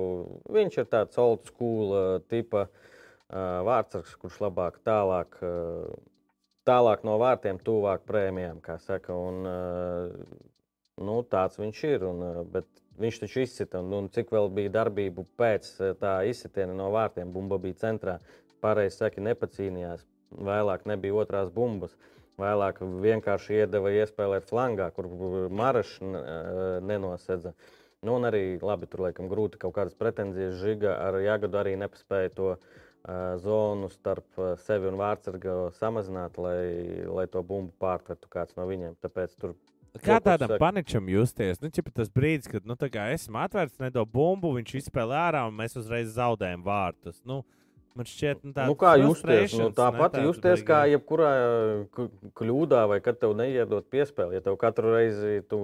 Viņš ir tāds old school uh, tipa uh, vārdsargs, kurš labāk tālāk, uh, tālāk no vārtiem, tuvāk prēmijām, kā saka. Un, uh, nu, tāds viņš ir. Un, uh, bet viņš taču izsita, un, un cik vēl bija darbību pēc uh, tā izsitiena no vārtiem, bumba bija centrā. Pareizi saka, nepacīnījās. Vēlāk nebija otrās bumbas. Vēlāk vienkārši iedeva iespēlēt flangā, kur Marašs nenosedza. Nu, un arī labi, tur laikam grūti kaut kādas pretenzijas. Žiga ar Jāgadu arī nepaspēja to uh, zonu starp sevi un vārdsargu samazināt, lai, lai to bumbu pārtvertu kāds no viņiem. Tāpēc tur Kā tādam saka? paničam justies? Nu, ķipa, tas brīdis, kad nu, esmu atvērts, nedo bumbu, viņš izspēlē ārā un mēs uzreiz zaudējam vārtus. Nu, man šķiet, nu, Nu, kā justies? Nu, tāpat ne, justies kā jebkurā kļūdā, vai kad tev neiedod piespēli. Ja tev katru reizi tu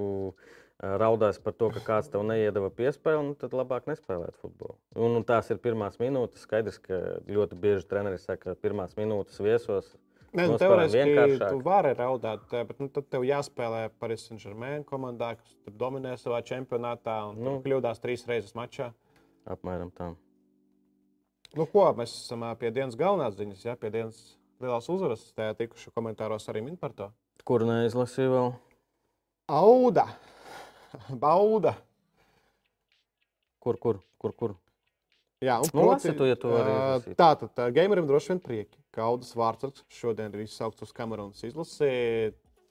raudās par to, ka kāds tev neiedeva piespēli, nu, tad labāk nespēlēt futbolu. Un, un tās ir pirmās minūtes. Skaidrs, ka ļoti bieži treneris saka, ka pirmās minūtes viesos. Nē, nu, teorētiski tu vari raudāt, bet nu, tad tev jāspēlē Paris Saint-Germain komandā, kas dominē savā čempionātā un nu. Nu. kļūdās trīs reizes mačā. Apmēram tā. Nu, ko, mēs esam pie dienas galvenās ziņas, ja, pie dienas lielās uzvaras. Tajā tikuši komentāros arī min par to. Kur neizlasīju vēl? Auda! Bauda! Kur, kur, kur? kur? Jā, un Nu, lasi tu, ja tu vari ā, izlasīt. Tātad, ā, gamerim droši vien prieki, ka Audas vārdsargs šodien ir izsaukts uz Kamerunas izlasi.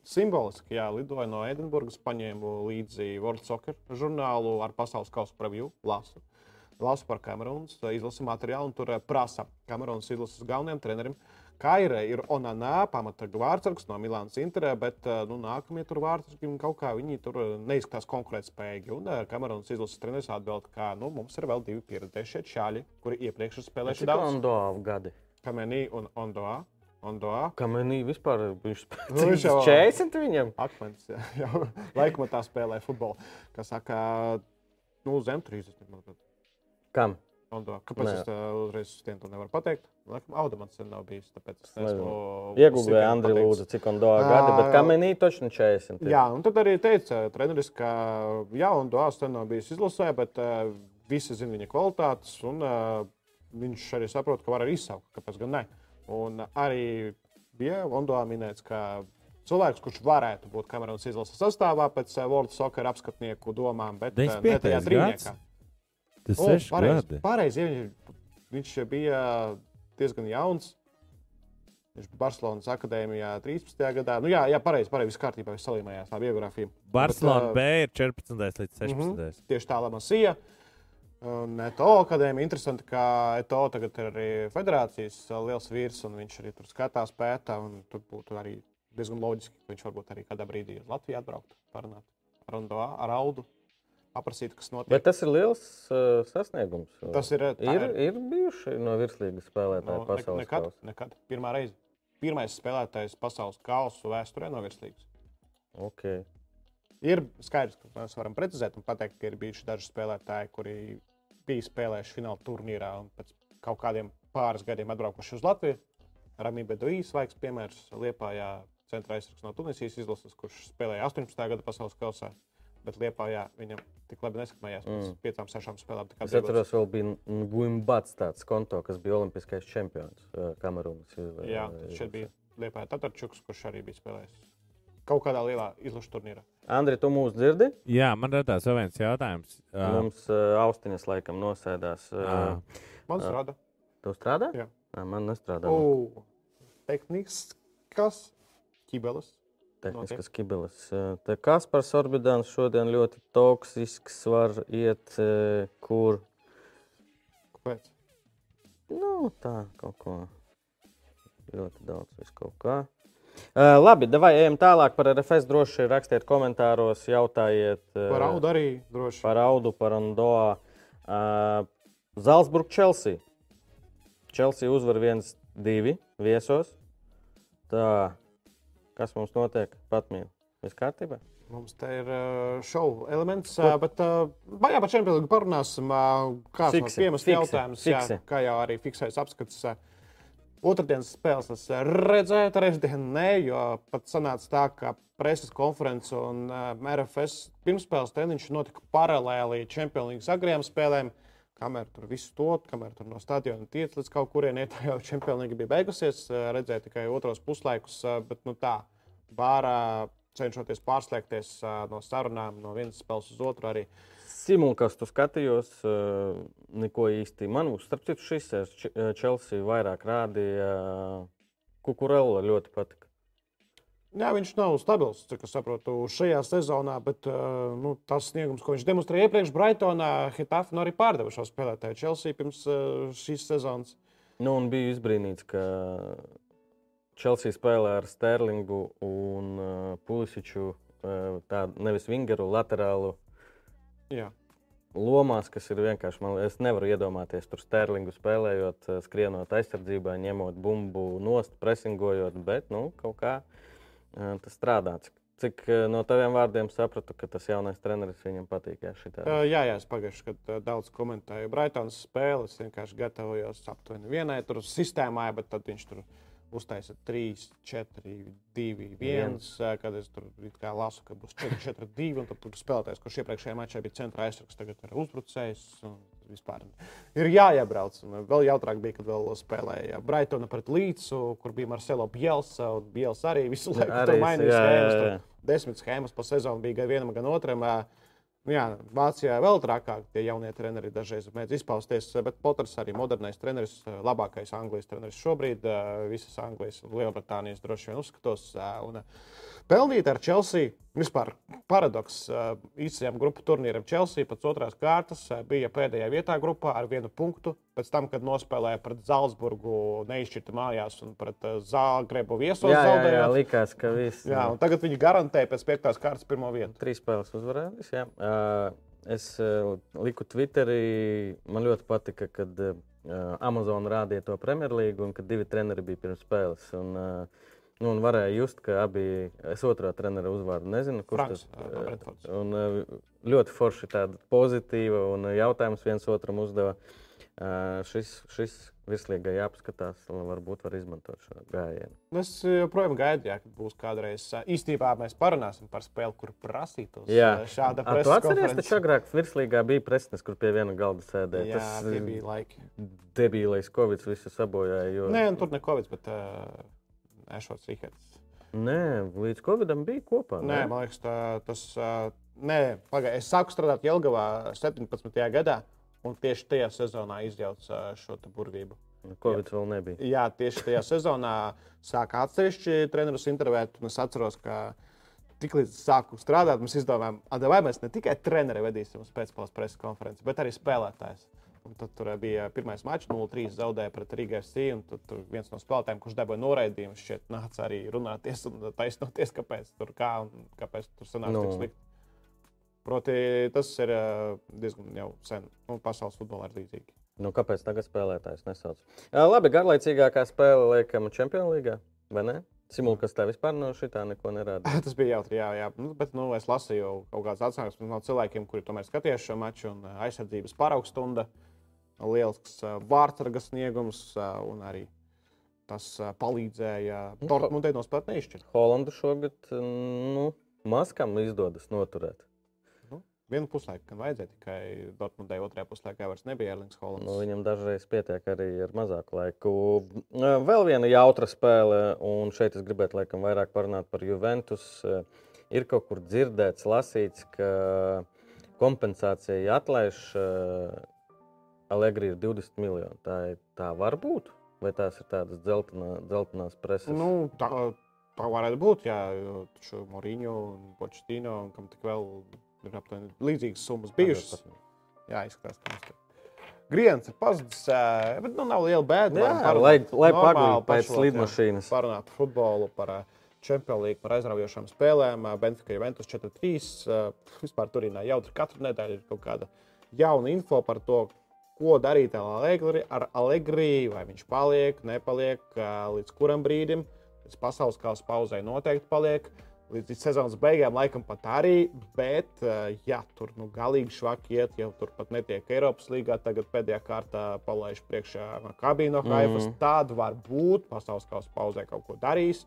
Simboliski, jā, lidoja no Edinburgas, paņēmu līdzi World Soccer žurnālu ar pasaules kausa preview, lasu. Lasu par Kamerunas izlases materiālu, un tur ā, prasa Kamerunas izlases galvenajam trenerim. Kairē ir Onanā, pamata vārdsargs no Milānas Interē, bet ā, nu, nākamie tur vārdsargi kaut kā viņi tur ā, neizskatās konkurētspējīgi. Un ā, Kamerunas izlases treneris atbild, ka nu, mums ir vēl divi pieredzējušie čaļi, kuri iepriekš ir spēlējuši daudz. Ondo gadi? Kamenī un Ondoā. Ondoā. Kamenī vispār viņš Nu, viņš jau- 40 viņam. Akmens jā, jau laikmatā spēlē futbolu. Kā saka, nu, zem 30. manuprāt. Kam? Ondoā. Kāpēc Nē. es tā uzreiz uz tiem to nevaru pateikt? Laikam, Auda man sen nav bijis, tāpēc es neesmu. Iegūlēja sitienu Andri pateicis. Lūdzu, cik Ondo gadi, bet Ā, Kamenī taču 40. ir. Jā, un tad arī teica treneris, ka jā, un Dārzs ten nav bijis izlasē, bet uh, visi zina viņa kvalitātes, un uh, viņš arī saprot, ka var arī izsaukt, kāpēc gan ne. Un arī bija Ondoā minēts, ka cilvēks, kurš varētu būt kameras izlases sastāvā pēc World Soccer apskatnieku domām, bet ne 95. tajā trīniekā. Tas O, seši pareizi, gadi. Pareizi, ja viņš, viņš bija diezgan jauns. Viņš bija Barcelonas akadēmijā 13. gadā. Nu, jā, jā pareizi, pareizi, viss kārtībā, viss salīmējās tā biogrāfija. Barcelona Bet, B ir 14. līdz 16. Mhm. Tieši tā, Lamasija. Un ETO akadēmija. Interesanti, ka ETO tagad ir arī federācijas liels vīrs, un viņš arī tur skatās, pēta. un Tur būtu arī diezgan loģiski, ka viņš varbūt arī kādā brīdī uz Latviju atbraukt, parunāt ar, Ondo, paprasīt, kas notiek. Bet tas ir liels uh, sasniegums. Tas ir, tā ir, ir- ir bijuši no virslīgas spēlētāji Nu, no, ne- pasaules nekad, kausā. nekad. Pirmā reize. Pirmais spēlētājs pasaules kausa vēsturē no virslīgas. Okay. Ir skaidrs, ka mēs varam precizēt un pateikt, ka ir bijuši daži spēlētāji, kuri bija spēlējuši fināla turnīrā un pēc kaut kādiem pāris gadiem atbraukuši uz Latviju. Ramī Beduīs, svaigs piemērs Liepājā, centra aizsargs no Tunisijas izlases, kurš spēlēja 18. gada pasaules kausā. Bet Liepājā viņam tik labi nesakmējās pēc Mm. piecām, sešām spēlēm. tā kā Es atceros, vēl bija Guimbats tāds konto, kas bija olimpiskais čempions uh, Kamerūnas. Jā, tad šeit bija Liepājā Tatarčuks, kurš arī bija spēlējis kaut kādā lielā izlašu turnīrā. Andri, tu mūs dzirdi? Jā, man radās vēl viens jautājums. Ā, Mums uh, austiņas laikam nosēdās. Ā. Man strādā. Tu strādā? Jā. Nā, man nestrādā. O, tehniskas ķibeles. Tehniskas kibeles. Uh, Te Kaspars Orbidāns šodien ļoti toksisks var iet, uh, kur. Kāpēc? Nu, tā kaut ko. Ļoti daudz visu kaut kā. Uh, labi, vai ejam tālāk par RFS. Droši rakstiet komentāros, jautājiet. Uh, Par audu arī droši. Par audu, par Andoā. Uh, Zalzburg, Chelsea. Chelsea uzvar 1-2 viesos. Tā, kas mums notiek? Patmīl. Viss kārtībā? Mums te ir uh, šovu elements, uh, bet uh, jā, par Champions League parunāsim. Uh, kāds Fiksi, no fiksi, jautājums, jā, fiksi. kā jau arī fiksējas apskats. Uh, Otradienas spēles es redzēju, trešdien nē, jo pat sanāca tā, ka preses konference un uh, RFS pirmspēles treniņš notika paralēli Champions League agrējām spēlēm. Kamēr tur viss to, kamēr tur no stadiona tiec līdz kaut kurien, iet, jau League bija beigusies, redzēju tikai otros puslaikus, bet nu tā, bārā cenšoties pārslēgties no sarunām no vienas spēles uz otru arī. Simulkastu skatījos, uh, neko īsti. Man, starp citu, šis Chelsea vairāk rādīja. Kukurella ļoti patika. Jā, viņš nav stabils, cik es saprotu, šajā sezonā, bet uh, nu, tas sniegums, ko viņš demonstrēja iepriekš Brightonā, Hitafe nu, arī pārdeva šo spēlētāju Chelsea pirms uh, šīs sezonas. Nu, un bija izbrīnīts, ka Chelsea spēlē ar Sterlingu un uh, Pulisiču tādu nevis vingeru, laterālu Jā. lomās, kas ir vienkārši. Man, es nevaru iedomāties tur Sterlingu spēlējot, eh, skrienot aizsardzībā, ņemot bumbu nost, presingojot, bet nu, kaut kā eh, tas strādā. Cik, no taviem vārdiem sapratu, ka tas jaunais treneris viņam patīk. Jā. Uh, jā, jā, es pagājušajā gadā daudz komentēju Brightonas spēli. Es vienkārši gatavojos aptuveni vienai tur sistēmai, bet tad viņš tur uztaisīja 3, 4, 2, 1. Kad es tur lasu, ka būs 4, 4, 2. Un tad tur spēlētājs, kurš iepriekšējā mačā bija centra aizsargs, tagad ir uzbrucējs. un Vispār ir jāiebrauc. Un Vēl jautrāk bija, kad vēl spēlēja Brightona pret Līdzu, kur bija Marcelo Bielsa. un Biels arī visu laiku tur mainīja schēmas. Desmit schēmas pa sezonu bija gan vienam, gan otram. Ā, Nu jā, Vācijā vēl trakāk tie jaunie treneri dažreiz mēdz izpausties, bet Poters arī modernais treneris, labākais Anglijas treneris šobrīd. ā, Visas Anglijas un Lielbritānijas droši vien uzskatos. ā, Un, pelnīt ar Chelsea vispār paradoks. Īsajam grupu turnīram Chelsea pēc otrās kārtas bija pēdējā vietā grupā ar vienu punktu. Pēc tam, kad nospēlēja pret Zalzburgu, neizšķirta mājās un pret ā, Zāgrebu viesos jā, jā, jā, likās, ka viss Jā, un tagad viņi garantē pēc piektās kārtas pirmo vietu. Trīs spēles uzvarējis. jā. Uh, Es uh, liku Twitterī, man ļoti patika, kad uh, Amazon rādīja to Premjerlīgu un kad divi treneri bija pirms spēles. Un, uh, nu, un varēja just, ka abi, es otrā trenera uzvārdu nezinu, kurš tas uh, ļoti forši tāda pozitīva un jautājums viens otram uzdeva. Uh, šis, šis virslīgai jāpaskatās, un varbūt var izmantot šo gājienu. Es joprojām gaidu, kad būs kādreiz. Īstenībā mēs parunāsim par spēli, kur prasītos šāda A, tu atceries, presa taču agrāk virslīgā bija presnes, kur pie viena galda sēdēja. Jā, tie bija laiki. Debīlais Covid visu sabojāja. Jo... Nē, nu, tur ne Covid, bet uh, Ešots Rihards. Nē, līdz Covidam bija kopā. Nē, man liekas, tā, tas. ā, Nē, pagaidi. Es sāku strādāt Jelgavā 17. gadā, un tieši tajā sezonā izjaucu ā, šo burvību. Covid vēl nebija. Jā, tieši tajā sezonā sāka atsevišķi trenerus intervēt. Es atceros, ka tiklīdz sāku strādāt, mēs izdomājām, "A, vai mēs ne tikai treneri vedīsim uz pēcpusdienas preses konferenci, bet arī spēlētājs. Un tad tur bija pirmais mačs, 0-3 zaudēja pret Rīgas FC. un Tad tur viens no spēlētājiem, kurš dabūja noraidījumu, šķiet, nāca arī runāties un taisnoties, kāpēc tur kā un kāpēc tur sanāca Nu. tik slikti. Proti, tas ir ā, diezgan jau sen. Nu, pasaules futbolā ir līdzīgi. Nu, kāpēc tagad spēlētājs nesauc? Jā, labi, garlaicīgākā spēle, laikam, Champions League. Vai ne? Simulkas tā vispār no šitā neko nerāda. Tas bija jautri, jā, jā. Nu, bet nu, es lasīju kaut kādas atsauksmes no cilvēkiem, kuri tomēr skatījās šo maču. Un, ā, aizsardzības paraugstunda, lielisks vārtsargas sniegums un arī tas palīdzēja Nu, Dortmundai nospēlēt neizšķirt. Holandu šogad nu, maskam izdodas noturēt. Vienu puslaiku, gan vajadzēja tikai Dortmundai, otrajā puslaikā vairs nebija Erlings Holands. Nu, viņam dažreiz pietiek arī ar mazāku laiku. Vēl viena jautra spēle, un šeit es gribētu laikam vairāk parunāt par Juventus. Ir kaut kur dzirdēts, lasīts, ka kompensācija atlaiž Allegri ir 20 miljoni. Tā, tā var būt? Vai tās ir tādas dzeltenā, dzeltenās preses? Nu, tā, tā varētu būt. Jā, Moriņu Početino, un kam tik vēl ir aptuveni līdzīgas summas bijušas. Jā, izskatās, ka mums tur Griens ir pazudis, bet nu, nav liela bēda. Jā, parunāt lai- lai paguļ pēc lidmašīnas. Parunāt par futbolu, par Champions League, par aizraujošām spēlēm. Benfica Juventus 4-3. ā, Vispār Turīnā jautri katru nedēļu ir kaut kāda jauna info par to, ko darīt ar Allegri, ar Allegri vai viņš paliek, nepaliek, līdz kuram brīdim. Līdz pasaules kausa pauzē noteikti paliek. Līdz sezonas beigām, laikam pat arī. Bet, uh, ja tur nu, galīgi švaki iet, jau tur pat netiek Eiropas līgā, tagad pēdējā kārtā palaiž priekšā Makabī no Haifas, mm. tad varbūt pasaules kausa pauzē kaut ko darīs.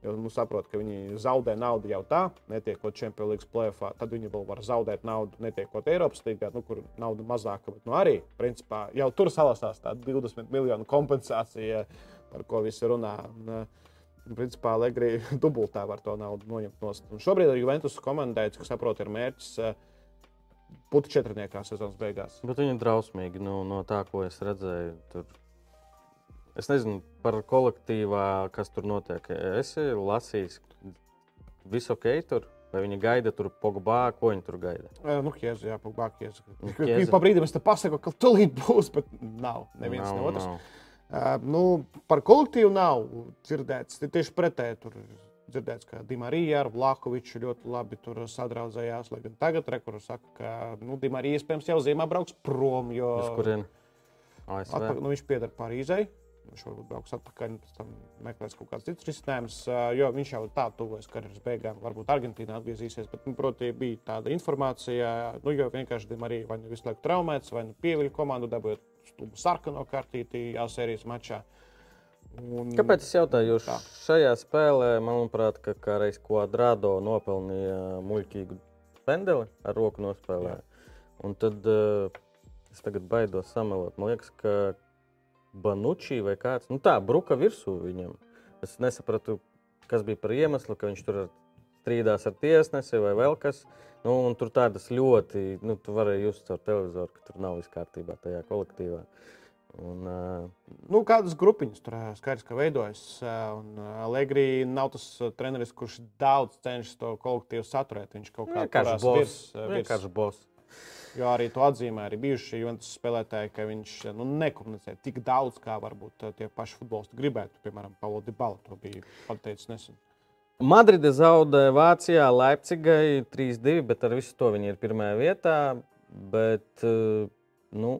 Jo nu, saprot, ka viņi zaudē naudu jau tā, netiekot Champions League plēsoņā. Tad viņi vēl var zaudēt naudu, netiekot Eiropas līgā, nu, kur nauda mazāka. Bet nu, arī principā, jau tur salasās tā 20 miljonu kompensācija, par ko visi runā. Un, uh, principā Legri dubultā var to naudu noņemt no stūra. Šobrīd ar Juventus komandai, kas saprot, ir mērķis uh, būt četrniekā sezonas beigās. Bet viņi ir drausmīgi nu, no tā, ko es redzēju. Tur Es nezinu par kolektīvā, kas tur notiek. Es lasīju, viss ok, tur. Vai viņi gaida tur Pogbā, ko viņi tur gaida? Nu, Kies, jā, Pogbā, Kies. Kies. Pa brīdim es te pasaku, ka tulīt būs, bet nav. Neviens nav, ne otrs. Nav. Nu, par kolektīvu nav dzirdēts. Tieši pretēji tur dzirdēts, ka Dimarija ar Vlahoviču ļoti labi sadraudzējās. Lai gan tagad rekurors saka, ka nu, Dimarija iespējams jau zīmē brauks prom. Jo... Uz kurien? Atpakaļ, nu, viņš pieder Parīzai. Viņš varbūt brauks atpakaļ, pēc tam meklēs kaut kādus citus risinājumus, jo viņš jau tā tuvojas karjeras beigām. Varbūt Argentīnā atgriezīsies, bet, nu, protams, bija tāda informācija, nu, jo vienkārši arī vai nu visu laiku traumēts, vai nu pieviļ komandu, dabūjot sarkano kartīti jau sērijas mačā. Un, Kāpēc es jautāju? Jo šajā spēlē, manuprāt, ka kā reiz Quadrado nopelnīja muļķīgu pendeli ar roku nospēlē. Jā. Un tad uh, es tagad baidos samelot. Man liekas, ka Banučī vai kāds. Nu tā, bruka virsū viņam. Es nesapratu, kas bija par iemeslu, ka viņš tur strīdās ar tiesnesi vai vēl kas. Nu, tur tādas ļoti, nu, tu vari just caur televizoru, ka tur nav viss kārtībā tajā kolektīvā. Un, uh, nu, kādas grupiņas tur skaidrs, ka veidojas. Un Allegri nav tas treneris, kurš daudz cenšas to kolektīvu saturēt. Viņš kaut kā tāds - vienkārši boss. Jo arī to atzīmē arī bijušie Juventus spēlētāji, ka viņš nu, nekomunicē tik daudz, kā varbūt tie paši futbolisti gribētu. Piemēram, Paulo Dibala to bija pateicis nesen. Madride zaudēja Vācijā, Leipzigai 3-2, bet ar visu to viņi ir pirmajā vietā. Bet nu,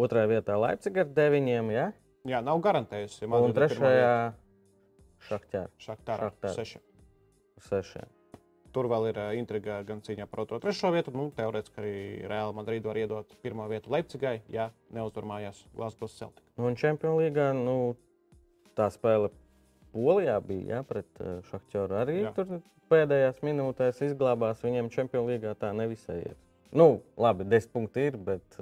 otrajā vietā Leipziga ar 9. Ja? Jā, nav garantējusi. Un trešajā Šaktārā. Šaktārā 6. 6. Tur vēl ir intriga gan cīņā par otro, trešo vietu. Nu, Teorētiski arī Reāla Madrida var iedot pirmo vietu Leipzigai, ja neuzvar mājās Glasgow Celtic. Nu, un Champions League nu, tā spēle Polijā bija ja, pret Šachtjoru. Arī jā. tur pēdējās minūtēs izglābās. Viņiem Champions League tā nevisai ir. Nu, labi, 10 punkti ir, bet.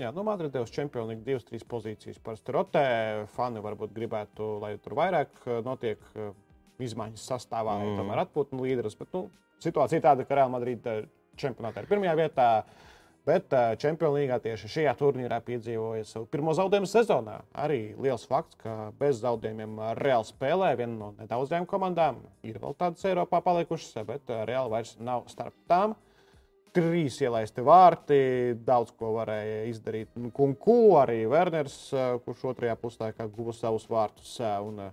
Jā, nu, Madridē uz Champions League divas, trīs pozīcijas parasti rotē. Fani varbūt gribētu, lai tur vairāk notiek izmaiņas sastāvā, mm. tomēr atpūta līderis. Bet nu, situācija tāda, ka Real Madrid čempionātā ir pirmajā vietā. Bet Champions League tieši šajā turnīrā piedzīvoja savu pirmo zaudējumu sezonā. Arī liels fakts, ka bez zaudējumiem Reāli spēlē viena no nedaudzajām komandām. Ir vēl tādas Eiropā palikušas, bet Reāli vairs nav starp tām. Trīs ielaisti vārti, daudz ko varēja izdarīt. Kunku arī Werners, kurš otrajā puslaikā guva savus vārtus. Un,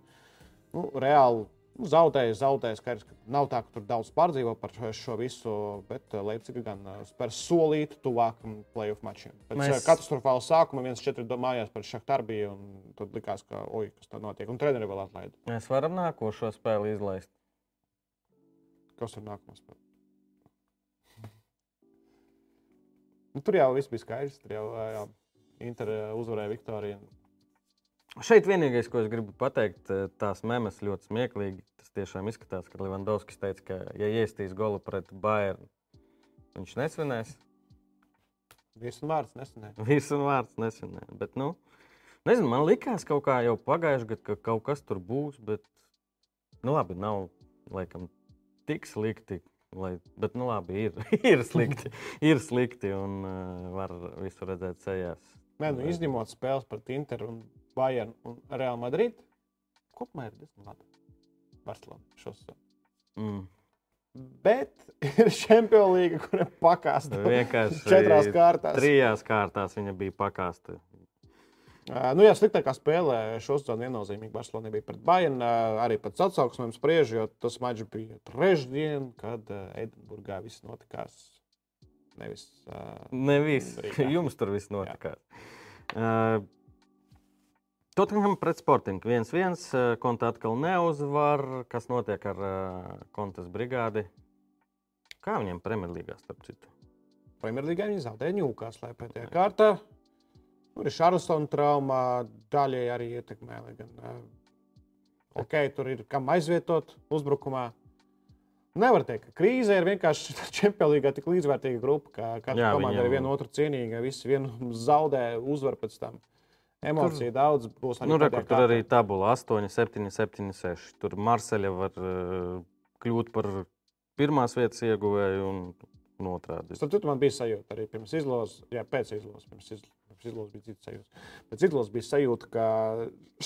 nu, Reāli Nu, zaudēja. Skaidrs, ka nav tā, ka tur daudz pārdzīvo par šo visu, bet eh, Leipziga gan eh, spēr solīt tuvākam playoff mačiem. Pēc Mēs... katastrofāla sākuma viens četri domājās par Šahtarbiju, un tad likās, ka oi, kas tā notiek. Un treneri vēl atlaida. Mēs varam nākošo spēli izlaist. Kas ir nākamā spēle? nu, tur jau viss bija skaidrs. Tur jau jā, Inter uzvarēja Viktoriju. Šeit vienīgais, ko es gribu pateikt, eh, tās memes ļoti smieklīgi. Tas tiešām izskatās, ka Levandovskis teica, ka, ja iestīs golu pret Bayernu, viņš nesvinēs. Visu vārds nesvinēja. Visu vārds nesvinēja. Bet, nu, nezinu, man likās kaut kā jau pagājušajā gadā, ka kaut kas tur būs, bet, nu, labi, nav laikam tik slikti. Lai, bet, nu, labi, ir, ir slikti. ir slikti un uh, var visu redzēt sejās. Nē, nu, izņemot spēles pret Interu un Bayern un Real Madrid. Kopumā ir diezgan labi. Barcelona šosezon. Mm. Bet ir Champions League, kuriem pakāpsta vienkārši četrās kārtās. Trijās kārtās viņa bija pakāpsta. Uh, nu, jā, sliktākā spēlē šosezon viennozīmīgi Barcelona bija pret Bayern. Uh, arī pēc atsauksmēm spriež, jo tas mačs bija trešdien, kad uh, Edinburgā viss notikās. Nevis. Nevis. Jums tur viss notikās. Uh, Tottenham pret Sportingu 1-1. Konta atkal neuzvar. Kas notiek ar uh, kontas brigādi? Kā viņiem Premjerlīgā, starp citu? Premjerlīgā viņi zaudēja Ņūkāslē pēdējā kārtā. Tur ir Šarlsona trauma, daļai arī ietekmē. Gan, uh, ok, tur ir kam aizvietot uzbrukumā. Nevar teikt, ka krīze ir vienkārši čempionāta tik līdzvērtīga grupa, ka katra komanda ir viena otru cienīga. Visi vienu zaudē, uzvar pēc tam. Emociju daudz būs. Nu, re, tur arī tabula 8, 7, 7, 6. Tur Marseļa var uh, kļūt par pirmās vietas ieguvēju un, otrādi. Citu, man bija sajūta arī pirms izlozes, jā, pēc izlozes. Pirms izlozes, izlozes bija cits sajūta. Pēc izlozes bija sajūta, ka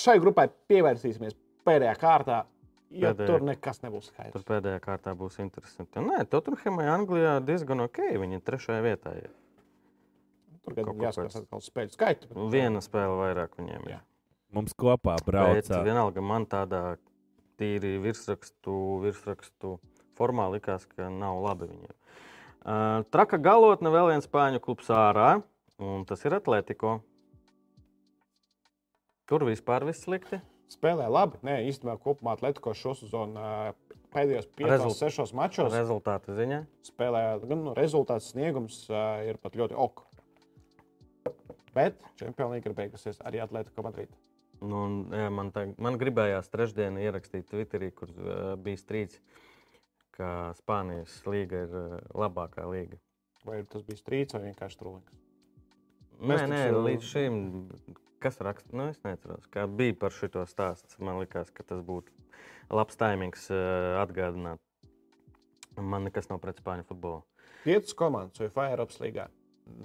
šai grupai pievērsīsimies pēdējā kārtā, ja Pēdējā- tur nekas nebūs skaidrs. Tur pēdējā kārtā būs interesanti. Nē, Tottenhamai Anglijā diezgan ok. Viņi trešajā vietā. ir. Tur gan jāskatās pēc. atkal spēļu skaitu. bet- Viena spēle vairāk viņiem ir. Jā. Mums kopā Bet brauca. vienalga man tādā tīri virsrakstu, virsrakstu formā likās, ka nav labi viņiem. Uh, traka galotne vēl viens spāņu klubs ārā, un tas ir Atletico. Tur vispār viss slikti. Spēlē labi. Nē, īstenībā kopumā Atletico šo sezonu ā, pēdējos 5, Rezult- 6 mačos Rezultāta ziņā. spēlē gan nu, rezultāts sniegums ā, ir pat ļoti ok. Bet Champions League ir beigusies arī Atletico Madrid. Nu, un, jā, man, tā, man gribējās trešdienā ierakstīt Twitterī, kur uh, bija strīds, ka Spānijas līga ir uh, labākā līga. Vai tas bija strīds vai vienkārši trūlīgs? Nē, nē, taču- līdz šim, kas raksta, nu, es neatceros, kā bija par šo stāstu. Man liekas, ka tas būtu labs taimings uh, atgādināt. Man nekas nav pret spāņu futbolu. Piecas komandas UEFA Eiropas līgā.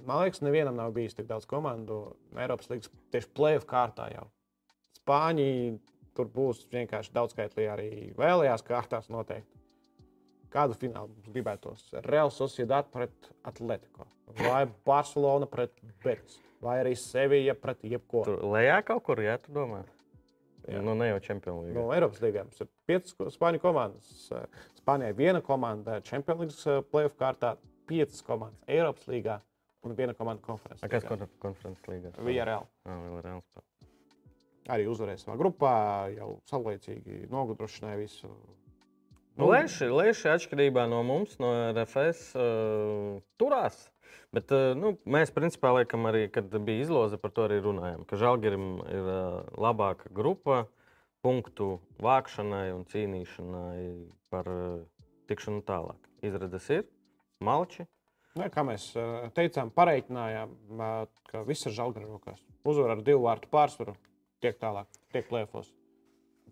Man liekas, nevienam nav bijis tik daudz komandu Eiropas līnijas tieši plēsoņu kārtā jau. Spāņi tur būs vienkārši daudzskaitlī arī vēlējās kārtās noteikti. Kādu finālu mums gribētos? Real Sociedad pret Atletico, vai Barcelona pret Betis, vai arī Sevilla pret jebko. Tur lejā kaut kur, jā, tu domā? Jā. Nu, ne jau čempionu līgā. No Eiropas līnijas mums ir piecas spāņu komandas. Spānijai viena komanda Champions League plēsoņu kārtā, piecas komandas Eiropas līgā un viena komanda konferences. A, Kas konferences līgā? Villarreal. Jā, Villarreal spēlē. arī uzvarēja savā grupā, jau saulēcīgi nogudrošināja visu. Nu, Lēši, lēši atšķirībā no mums, no RFS, uh, turās. Bet uh, nu, mēs, principā, laikam, arī, kad bija izloze, par to arī runājām. Ka Žalgirim ir uh, labāka grupa punktu vākšanai un cīnīšanai par uh, tikšanu tālāk. Izredzes ir, malči. Ne, kā mēs teicām, pareiķinājām, ka viss ir žēlgara rokās. Uzvar ar divu vārtu pārsvaru, tiek tālāk, tiek plēfos.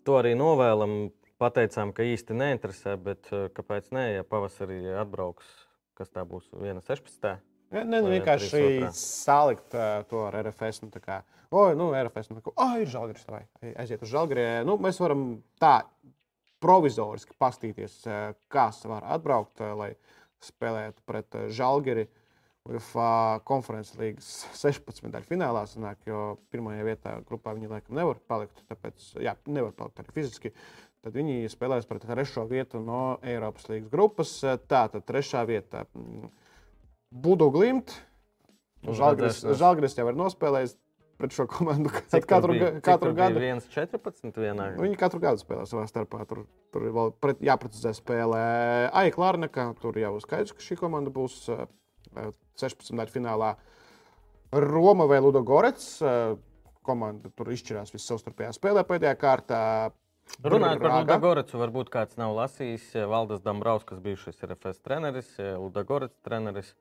To arī novēlam. Pateicām, ka īsti neinteresē, bet uh, kāpēc nē, ja pavasarī atbrauks, kas tā būs 1,16. Ne, ne, nu, vienkārši 3-2. salikt ā, to ar RFS. Nu, tā kā, oi, nu, RFS, nu, oh, ir žēlgars, vai aiziet uz žēlgari. Nu, mēs varam tā provizoriski pastīties, kas var atbraukt, lai spēlētu pret žēlgari. UEFA konferences līnijas 16. daļā finālā sanāk, jo pirmajā vietā grupā viņi laikam nevar palikt. Tāpēc, jā, nevar palikt arī fiziski. Tad viņi spēlēs pret trešo vietu no Eiropas līnijas grupas. Tā tad trešā vieta mm, Budu Glimt. Nu, Žalgris Žalgris jau ir nospēlējis pret šo komandu Cik katru, bija? Cik katru bija gadu. 1,14 vienā. Viņi katru gadu spēlē savā starpā. Tur, tur vēl pret, jāprecizē spēlē Aija Klārneka. Tur jau skaidrs, ka šī komanda būs eh, 16. daļā finālā. Roma vai Ludogorets. eh, Komanda tur izšķirās visā savstarpējā spēlē pēdējā kārtā. Runājot par. Ludagorecu, varbūt kāds nav lasījis. eh, Valdes Dambrauskas, bijušais RFS treneris, eh, Ludagorets treneris,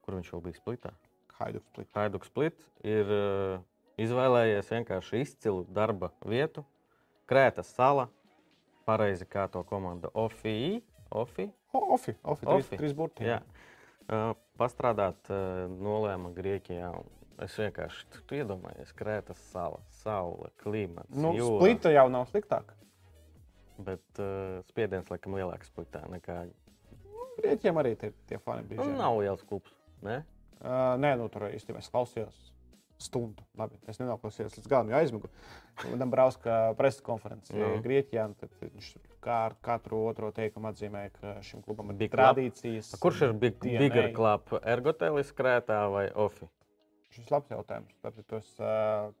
kur viņš jau bija splitā. Haiduks Split. Haiduks Split ir eh, izvēlējies vienkārši izcilu darba vietu. Krētas sala, pareizi kā to komanda Ofī. Ofi? O, Ofi, Ofi, trīs, trīs burti. Jā. Uh, pastrādāt uh, nolēma Grieķijā. Es vienkārši tu, tu iedomājies, Krētas sala, saule, klimats. Nu, jūra. Splita jau nav sliktāk. Bet uh, spiediens laikam lielāks splitā nekā. Grieķiem arī tie, tie fani Nu, bija. nav liels klubs. Ne? Uh, nē, nu, tur īstenībā es klausījos stundu. Labi, es nenoklausījos līdz galam, jo aizmigu. Tam Brauska preses konferences Mhm. Grieķijā. Viņš kā katru otro teikumu atzīmēja, ka šim klubam ir Big club? tradīcijas. A, Kurš ir big, DNA? bigger club? Ergotelis, Krētā vai Ofi? Šis labs jautājums. Tāpēc tos, uh,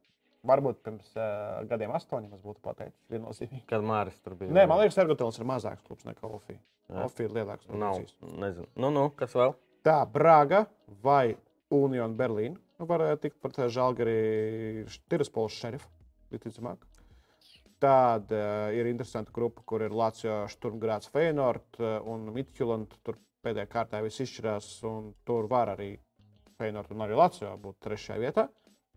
Varbūt pirms uh, gadiem astoņiem es būtu pateicis viennozīmīgi. Kad Māris tur bija. Nē, man liekas, Ergotils ir mazāks klubs nekā Ofija. Ofija ir lielāks. no Nav. Vācijas. Nezinu. Nu, nu, kas vēl? Tā, Braga vai Union Berlīna varētu tikt par Žalgari Tiraspols šerifu, visticamāk. Tāda uh, ir interesanta grupa, kur ir Latvijas Sturmgrāts Feyenoord uh, un Midtjylland. Tur pēdējā kārtā viss izšķirās, un tur var arī Feyenoord un arī Latvijā būt trešajā vietā.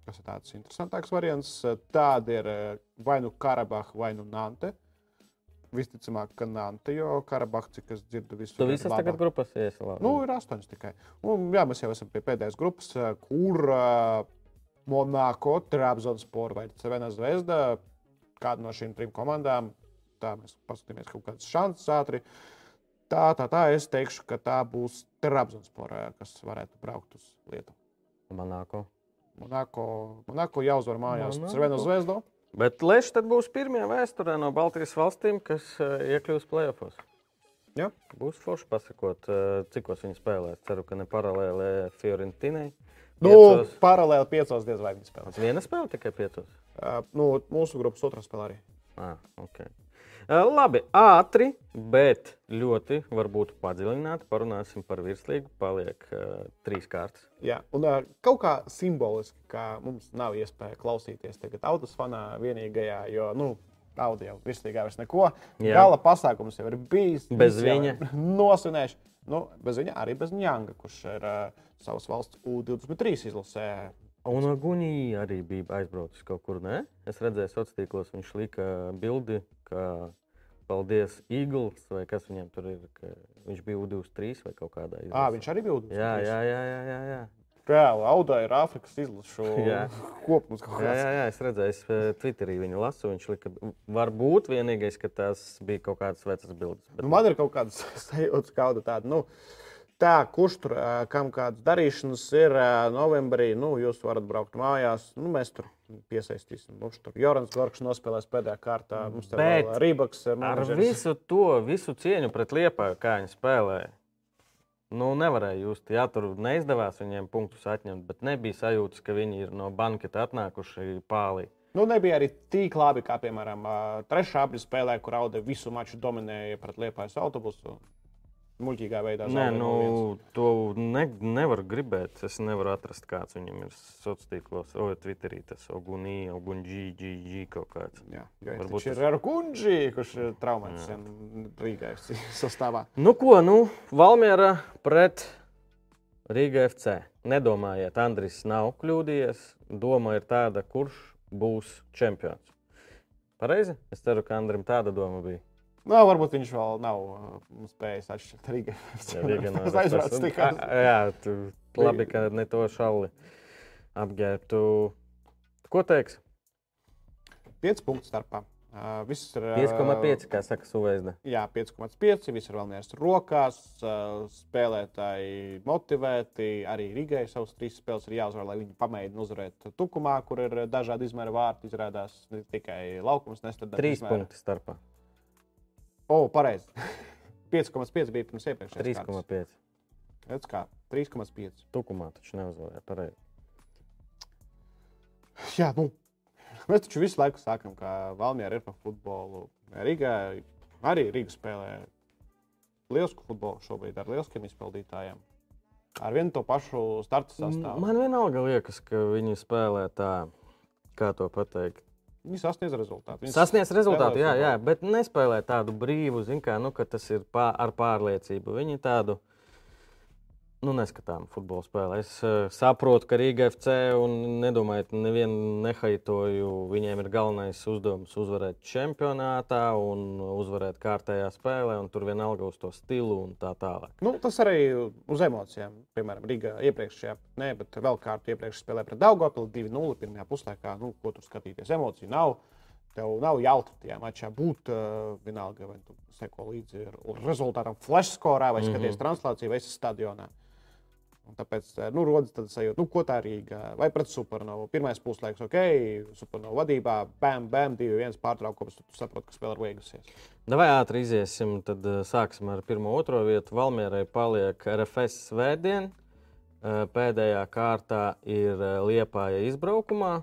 Tas ir tāds interesantāks variants. Uh, Tāda ir uh, vai nu Karabaha, vai nu Nante. Visticamāk, ka Nante, jo Karabaha, cik es dzirdu, visu Tu visas labāk. tagad grupas iesilā. Nu, ir astoņas tikai. Un, jā, mēs jau esam pie pēdējās grupas, eh, kur uh, Monako, Trabzonspor vai Cevena Zvezda, kāda no šīm trim komandām, tā mēs paskatīsimies kaut kādas šansas ātri. Tā, tā, tā, es teikšu, ka tā būs Trabzonspor, eh, kas varētu braukt uz Lietuvu. Manāko. Monako, Monako jāuzvar mājās Monako. Cevena Zvezda. Bet Lešs tad būs pirmie vēsturē no Baltijas valstīm, kas uh, iekļūs plēsofos. Jā. Būs forši pasakot, uh, cikos viņi spēlēs. Ceru, ka ne paralēli Fiorentinai. Nu, Piecos. paralēli piecos diez vai viņi spēlē. Viena spēle tikai piecos. Uh, nu, mūsu grupas otrā spēlē arī. Ah, okay. Labi, ātri, bet ļoti varbūt padziļināti parunāsim par virslīgu. Paliek uh, trīs kārtas. Jā, un uh, kaut kā simboliski, ka mums nav iespēja klausīties tagad autosfanā vienīgajā, jo, nu, audio vislīgā vairs neko. Jā. Gala pasākums jau ir bijis. Bez jau viņa. ir Nosvinējuši. Nu, bez viņa arī bez Njanga, kurš ir uh, savas valsts U23 izlasē. Un Gunī arī bija aizbraucis kaut kur. Ne? Es redzēju, sociālos tīklos viņš lika bildi, ka paldies Eagles vai kas viņam tur ir. ka Viņš bija U23 vai kaut kādā izlasē. Ah, viņš arī bija U23. Jā, jā, jā. jā, jā, jā. Reāli, Audā ir Āfrikas izlašu kopums. Jā, jā, jā, es redzēju, es eh, Twitterī viņu lasu. Viņš lika, varbūt vienīgais, ka tās bija kaut kādas vecas bildes. Nu, man ir kaut kāds sajūta, kāda tāda. Nu, tā, kurš tur, ā, kam kādas darīšanas ir ā, novembrī, nu, jūs varat braukt mājās. Nu, mēs tur piesaistīsim. Mums tur Jorans Gorks nospēlēs pēdējā kārtā. Mums tur vēl Rībaks. ir Ar menedžeris. visu to, visu cieņu pret Liepāju, kā viņi spēlēja. Nu, nevarēja just, jā, tur neizdevās viņiem punktus atņemt, bet nebija sajūtas, ka viņi ir no banketa atnākuši pālī. Nu, nebija arī tik labi, kā, piemēram, trešā apgabala spēlē, kur Auda visu maču dominēja pret Liepājas autobusu. Muļķīgā veidā. Nē, nu, 0:1. to ne, nevar gribēt. Es nevaru atrast, kāds viņam ir sociālos tīklos, vai Twitterī. Tas Ogunī, Ogunģī, GG kaut kāds. Jā, Varbūt tas- ir ar Kunģi, kurš ir traumēts Rīgā FC sastāvā. Nu, ko, nu, Valmiera pret Rīga FC. Nedomājiet, Andris nav kļūdījies. Doma ir tāda, kurš būs čempions. Pareizi? Es ceru, ka Andrim tāda doma bija. Nu, varbūt viņš vēl nav uh, spējis atšķirt Rīgā. Tas aizvāc tik A- a- Jā, tu labi, ka ne to šalli apģērbtu. Ko teiks? 5 punktu starpā. Uh, viss ir. 5,5, kā saka Suvēzda. Jā, 5,5. Viss ir vēl nevis rokās. Uh, spēlētāji motivēti. Arī Rīgai savas trīs spēles ir jāuzvar, lai viņi pamēģinātu uzvarēt Tukumā, kur ir dažādi izmēra vārti. Izrādās ne tikai laukums, nestrādāt. 3 punkti starpā. O, pareizi. 5,5 bija pirms iepriekšējā. 3,5. Redz kā, 3,5. Tukumā taču neuzvarēja. Pareizi. Jā, nu, mēs taču visu laiku sakām, ka Valmija ir par futbolu. Rīgā arī Rīga spēlē lielisku futbolu šobrīd ar lieliskiem izpildītājiem. Ar vienu to pašu starta sastāvu. Man vienalga liekas, ka viņi spēlē tā, kā to pateikt. Viņi sasniedz rezultātu. Viņi Sasniedz rezultātu, jā, jā, bet nespēlē tādu brīvu, zin kā, nu, ka tas ir pār, ar pārliecību. Viņi tādu nu, neskatām futbolu spēlē. Es uh, saprotu, ka Rīga FC un nedomājiet, nevienu nehaitoju. Viņiem ir galvenais uzdevums uzvarēt čempionātā un uzvarēt kārtējā spēlē, un tur vienalga uz to stilu un tā tālāk. Nu, tas arī uz emocijām. Piemēram, Rīgā iepriekšējā, ne, bet vēl kārtu iepriekš spēlēja pret Daugopili 2-0 pirmajā puslaikā. Nu, ko tur skatīties? Emociju nav. Tev nav jautri tajā mačā būt. Uh, vienalga, vai tu seko līdzi rezultātam flash skorā, vai skaties mm Mhm. -hmm. translāciju, vai esi stadionā. Un tāpēc eh, nu, rodas tāda sajūta, nu, ko tā Rīga vai pret supernovu. Pirmais puslaiks, ok, supernovu vadībā, bam, bam, 2-1 pārtraukums. Tad tu saproti, ka spēle ir beigusies. Vai ātri iziesim, tad uh, sāksim ar pirmo, otro vietu. Valmierai paliek RFS svētdien. Uh, pēdējā kārtā ir Liepāja izbraukumā.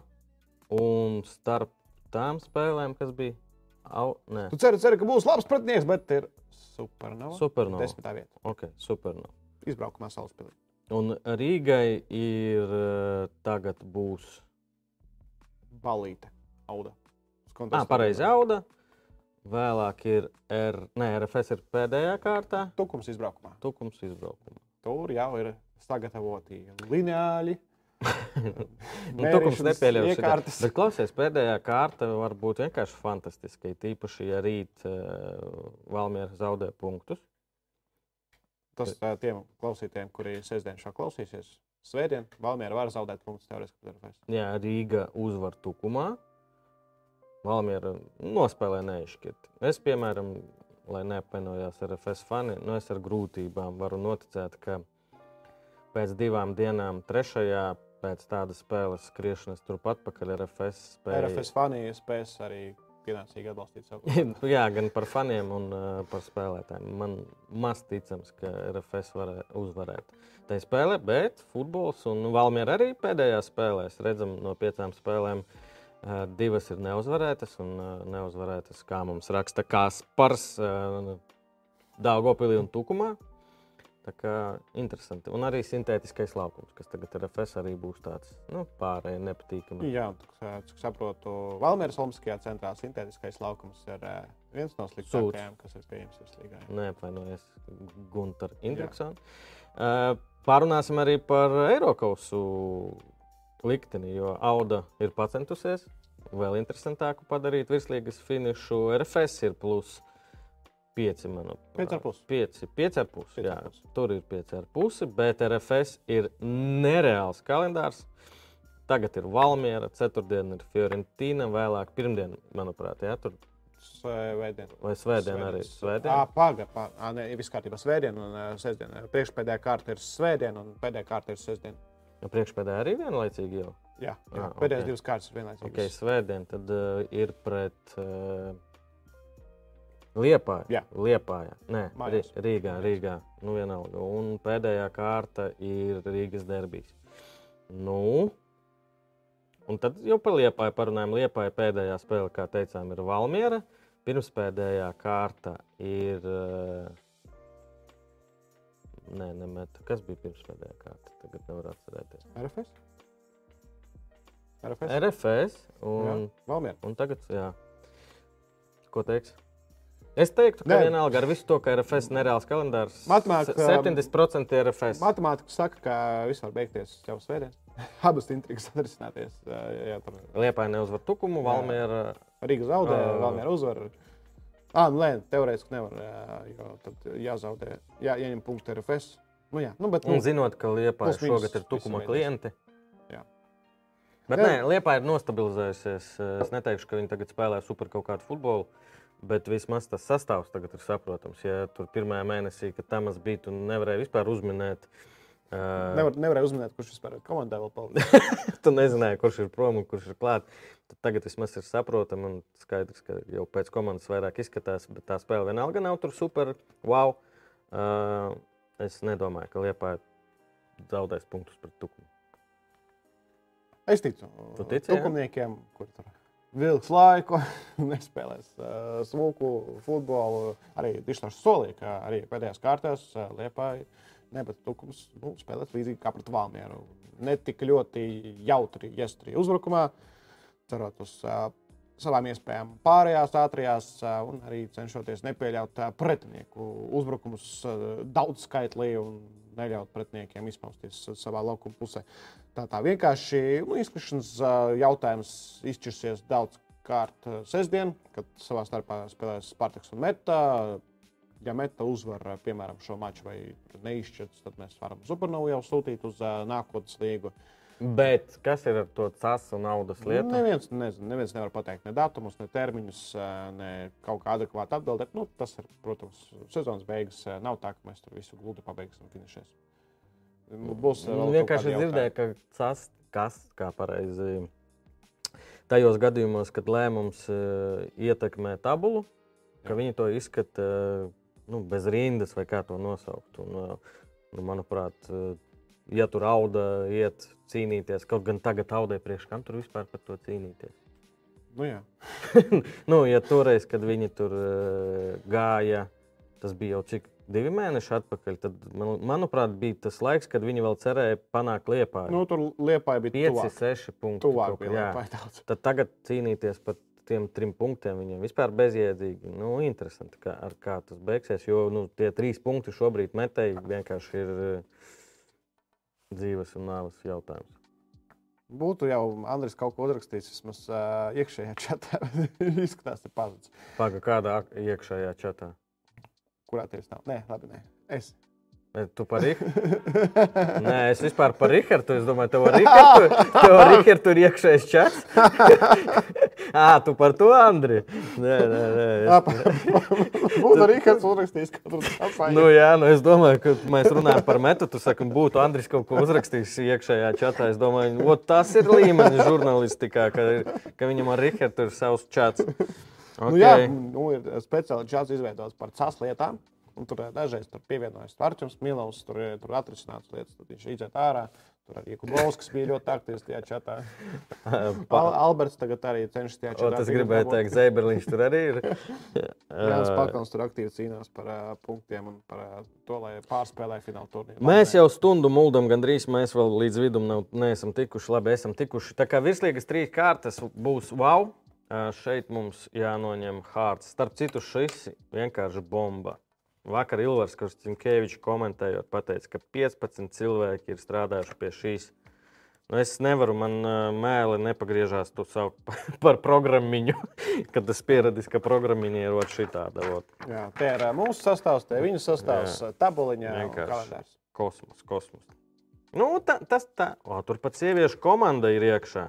Un starp tām spēlēm, kas bija. Au, nē, Tu ceri, ceri, ka būs labs pretinieks, bet ir supernova. Supernova. Desmitā vieta. ok, super. No. Izbraukumā Salaspilī. Un Rīgai ir eh, tagad būs. Balīte. Auda. Ah, pareizi, Auda. Vēlāk ir R, ne, RFS ir pēdējā kārtā. Tukums izbraukumā. Tukums izbraukumā. Tur jau ir sagatavoti lineāļi. Nu, Tukums nepieļaus. Bet klausies, pēdējā kārta var būt vienkārši fantastiska. it Īpaši, ja rīt uh, Valmiera zaudē punktus. Tas ā, tiem klausītājiem, kuri sestdien šo klausīsies, svētdien Valmiera var zaudēt punktus teorētiski. RFS. Jā, Rīga uzvar Tukumā. Valmiera nospēlē neizšķirti. Es, piemēram, lai neapvainojās RFS fani, nu es ar grūtībām varu noticēt, ka pēc divām dienām, trešajā, pēc tādas spēles skriešanas turpat pakaļ RFS spēja. RFS fani spēs arī pienācīgi atbalstīt savu Jā, gan par faniem un uh, par spēlētājiem. Man maz ticams, ka RFS var uzvarēt. Tā ir spēle, bet futbols un Valmiera arī pēdējā spēlē. Redzam, no piecām spēlēm uh, divas ir neuzvarētas. Un uh, neuzvarētas, kā mums raksta, kā spars uh, Dāngopilī un Tukumā. Tā kā interesanti. Un arī sintētiskais laukums, kas tagad RFS arī būs tāds nu, pārējais nepatīkams. Jā, cik saprotu, Valmieras Olimpiskajā centrā sintētiskais laukums ir uh, viens no sliktākajiem, kas ir pieejams virslīgā. Neapvainojies, Gunter Indriksons. Uh, pārunāsim arī par Eiropasu likteni, jo Auda ir pacentusies vēl interesantāku padarīt virslīgas finišu. RFS ir plus 5, manuprāt. 5,5. 5, 5,5. Pieci Jā, tur ir 5,5, bet RFS ir nereāls kalendārs. Tagad ir Valmiera, ceturtdiena ir Fiorentīna, vēlāk pirmdiena, manuprāt, jā, tur Svētdien. vai svētdien arī svētdien. Jā, pagaidi. Pa, nē, viss kārtībā. Svētdien un uh, sestdien. Priekšpēdējā kārta ir svētdien un pēdējā kārta ir sestdien. Ja priekšpēdējā arī vienlaicīgi jau. Jā, jā. Ah, pēdējās ok. divas kārtas ir vienlaicīgas. Ok, svētdien tad uh, ir pret uh, Liepāju. Jā. Liepājā. Nē, Mājās. Rīgā, Rīgā. Nu, vienalga. Un pēdējā kārta ir Rīgas derbijas. Nu, un tad jau par Liepāju parunājam. Liepāja pēdējā spēle, kā teicām, ir Valmiera. Pirmspēdējā kārta ir. Uh, Nē, nemet. Kas bija pirmspēdējā kārta? Tagad nevar atcerēties. RFS? RFS? RFS. Un, Jā, Valmiera. Un tagad, jā. Ko teiks? Es teiktu, ka Nē. vienalga ar visu to, ka RFS nereāls kalendārs. Matemātika- se- 70% ir RFS. Matemātika saka, ka viss var beigties jau svētdien. Abas intrigas atrisināties. Tur Liepāja neuzvar tukumu, Valmiera. Rīga zaudē, Ā. Valmiera uzvar. Ah, nu, nē, teorētiski nevar, jo tad jāzaudē, jā, ieņem punktu RFS. Nu, jā, nu, bet, Un nu, zinot, ka mīnus šogad ir tukuma klienti. Jā. Bet Jā. nē, Liepāja ir nostabilizējusies. Es neteikšu, ka viņi tagad spēlē super kaut kādu futbolu. Bet vismaz tas sastāvs tagad ir saprotams. Ja tur pirmajā mēnesī, kad Tamas bija, tu nevarēji vispār uzminēt. Uh, nevar, nevarēja uzminēt, kurš vispār ir komandā vēl paldies. tu nezināji, kurš ir prom un kurš ir klāts. Tad Tagad vismaz ir saprotami un skaidrs, ka jau pēc komandas vairāk izskatās, bet tā spēle vienalga nav tur super. Wow! Uh, es nedomāju, ka Liepā zaudēs punktus pret Tukumu. Es ticu, Tu tici, tukumniekiem, kur tur vilks laiku, nespēlēs uh, smuku futbolu. Arī Dišlers solīja, ka arī pēdējās kārtās uh, Liepāja nebūtu tukums nu, spēlēt līdzīgi kā pret Valmieru. Ne tik ļoti jautri, iestri uzbrukumā, cerot uz uh, savām iespējām pārējās, ātrajās, uh, un arī cenšoties nepieļaut uh, pretinieku uzbrukumus uh, daudz skaitlī un neļaut pretiniekiem izpausties uh, savā laukuma pusē. Tā tā vienkārši nu, izkrišanas uh, jautājums izšķirsies daudz kārt uh, sestdien, kad savā starpā spēlēs Spartaks un Meta. Ja Meta uzvar, uh, piemēram, šo maču vai neizšķirts, tad mēs varam Supernovu jau sūtīt uz uh, nākotnes līgu. Bet kas ir ar to casu naudas lietu? Neviens, nezinu, neviens nevar pateikt ne datumus, ne termiņus, ā, ne kaut kā adekvāti atbildēt. Nu, tas ir, protams, sezonas beigas. ā, Nav tā, ka mēs tur visu gluži pabeigsim finišēs. Būs ā, Nu, vienkārši dzirdēju, ka tas, kas, kā pareizi, tajos gadījumos, kad lēmums uh, ietekmē tabulu, ka viņi to izskata uh, nu, bez rindas vai kā to nosaukt. Un, uh, nu, manuprāt, uh, ja tur auda iet cīnīties, kaut gan tagad audē priekš kam tur vispār par to cīnīties. Nu, jā. nu, ja toreiz, kad viņi tur uh, gāja, tas bija jau cik divi mēneši atpakaļ, tad, man, manuprāt, bija tas laiks, kad viņi vēl cerēja panākt liepā. Nu, tur Liepāja bija 5, tuvāk. 6 punkti. Tuvāk bija jā. Liepāja daudz. Tad tagad cīnīties par tiem trim punktiem viņiem vispār bezjēdzīgi. Nu, interesanti, kā, kā tas beigsies. Jo nu, tie trīs punkti šobrīd metēji vienkārši ir eh, dzīves un nāves jautājums. Būtu jau Andris kaut ko uzrakstījis, vismaz uh, iekšējā čatā. Izskatās, ka pazudis. Paga, kādā iekšējā čatā? Kurā tevis nav? Nē, labi, nē. Es. Tu par Rihardu? Nē, es vispār par Rihardu. Es domāju, tev ar Rihardu ir iekšējais čats. Ā, tu par to, Andri? Nē, nē, nē. Būtu kāds uzrakstījis, ka tur apgājās. Nu, jā, nu es domāju, ka mēs runājam par metodu. Tu saki, būtu Andris kaut ko uzrakstījis iekšējā čatā. Es domāju, o, tas ir līmenis žurnālistikā, ka, ka viņam ar Rihardu ir savs čats. Okay. Nu, jā, nu, ir speciāli čats izveidots par CAS lietām. Un tur eh, dažreiz tur pievienojas Arčuns Milovs, tur, ir- tur atrisināts lietas, tad viņš iziet ārā. Tur arī Kubovskis bija ļoti aktīvs tajā čatā. Al Alberts tagad arī cenšas tajā O, čatā. tas gribēja teikt, Zēberliņš tur arī ir. Jānis Pakauns tur aktīvi cīnās par uh, punktiem un par uh, to, lai pārspēlē fināla turnīru. Mēs jau stundu muldam, gandrīz mēs vēl līdz vidum nav, neesam tikuši. Labi, esam tikuši. Tā kā virslīgas trīs kārtas būs wow. Šeit mums jānoņem hārds. Starp citu, šis vienkārši bomba. Vakar Ilvars Krastīnkevičs komentējot, pateica, ka 15 cilvēki ir strādājuši pie šīs. Nu, es nevaru, man ā, mēli nepagriežās to saukt pa- par programmiņu, kad es pieradis, ka programmiņa ir ot šitāda. ot. Jā, tie ir mūsu sastāvs, tie ir viņu sastāvs, Jā. tabuliņā kalendārs. Kosmos, kosmos. Nu, tā, tas tā. O, tur pat sieviešu komanda ir iekšā.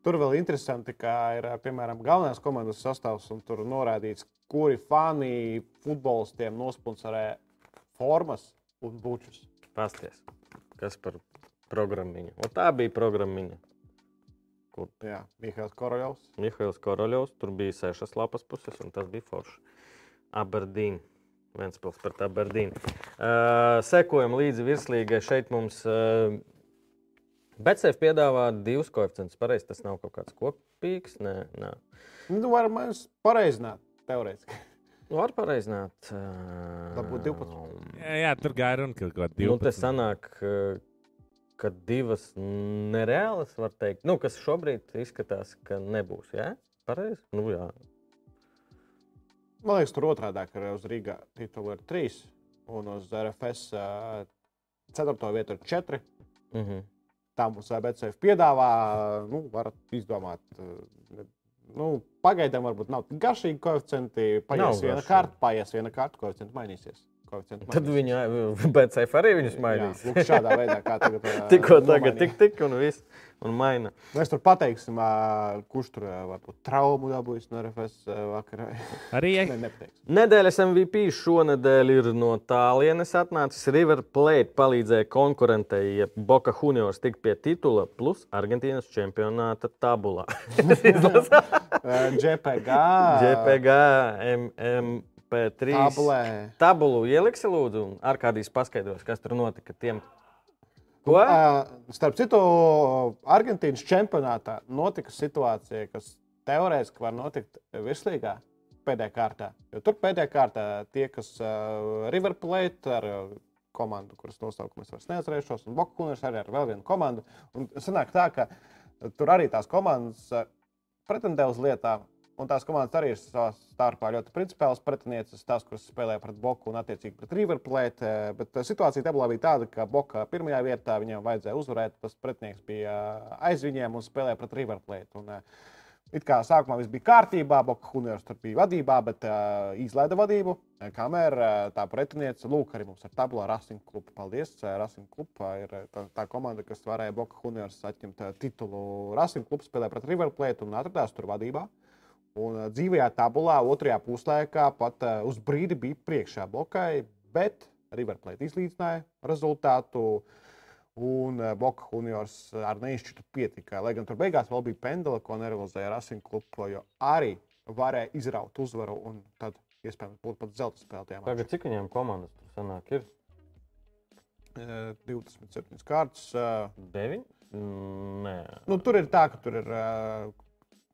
Tur vēl interesanti, ka ir piemēram galvenās komandas sastāvs, un tur norādīts, kuri fani futbolistiem nosponsorē formas un bučus. Pasties, kas par programmiņu. O, tā bija programmiņa. Kur Jā, Mihails Koroļovs. Mihails Koroļovs, tur bija sešas lapas puses, un tas bija forši. Aberdīna. Ventspils pret Aberdīnu. Uh, sekojam līdzi virslīgai. Šeit mums uh, Betsēf piedāvā divus koeficientus. Pareizi, tas nav kaut kāds kopīgs. Nē, nē. Nu, varam mēs pareizināt, teorētiski. Var pareizināt. Uh, Varbūt 12. Jā, jā, tur gāja runa par kaut kādu Nu, te 12. sanāk, ka divas nereālas, var teikt, nu, kas šobrīd izskatās, ka nebūs. Jā, pareizi. Nu, jā. Man liekas, tur otrādi ir uz Rīgā titula ir 3, un uz RFS 4. vietā ir 4. Mm -hmm. Tā mums BCF piedāvā, nu, varat izdomāt. eh, Nu, pagaidām varbūt nav tik garšīgi koeficienti. Paies viena kārta, paies viena kārta, koeficienti mainīsies. Koeficienti Tad mainīsies. viņa BCF arī viņus mainīs. Jā, lūk, šādā veidā, kā tagad. Tikko tagad nomainīja. tik, tik un viss. Un maina. Mēs tur pateiksim, kurš tur varbūt traumu dabūjis no RFS vakarā. Arī Ne, nepateiksim. Nedēļas MVP šonadēļ ir no tālienes atnācis. River Plate palīdzēja konkurentei, ja Boca Juniors tik pie titula, plus Argentīnas čempionāta tabulā. JPG. JPG, MP3. Tabulē. Tabulu ieliksi, lūdzu, un ar kādīs paskaidros, kas tur notika tiem. Ko? Ā, Starp citu, Argentīnas čempionātā notika situācija, kas teorētiski var notikt virslīgā pēdējā kārtā. Jo tur pēdējā kārtā tie, kas uh, River Plate ar uh, komandu, kuras nosaukumu es vairs neatcerēšos, un Bokunas arī ar vēl vienu komandu. Un sanāk tā, ka tur arī tās komandas uh, pretendē uz lietām. Un tās komandas arī ir savā starpā ļoti principiāls pretinieces, tās, kuras spēlē pret Boku un attiecīgi pret River Plate. eh, Bet situācija tabulā bija tāda, ka Boka pirmajā vietā viņam vajadzēja uzvarēt. Tas pretinieks bija eh, aiz viņiem un spēlēja pret River Plate. Un, eh, It kā sākumā viss bija kārtībā, Boka Juniors tur bija vadībā, bet uh, izlaida vadību. Kamēr uh, tā pretiniece, lūk, arī mums ir tabulā Racing Club. Paldies! uh, Racing Club uh, ir uh, tā, tā komanda, kas varēja Boka Juniors atņemt uh, titulu. Racing Club spēlē pret River Plate un atradās tur vadībā. Un dzīvajā tabulā, otrajā puslaikā, pat uz brīdi bija priekšā blokai, bet River Plate izlīdzināja rezultātu. Un Boka Juniors ar neizšķirtu pietika. Lai gan tur beigās vēl bija pendula, ko nerealizēja Racing Club, jo arī varēja izraut uzvaru un tad iespējams būt pat zelta spēlētājiem. Tagad cik viņiem komandas tur sanāk? Ir? eh, 27 kārtas. eh, 9? Nē. Nu, tur ir tā, ka tur ir.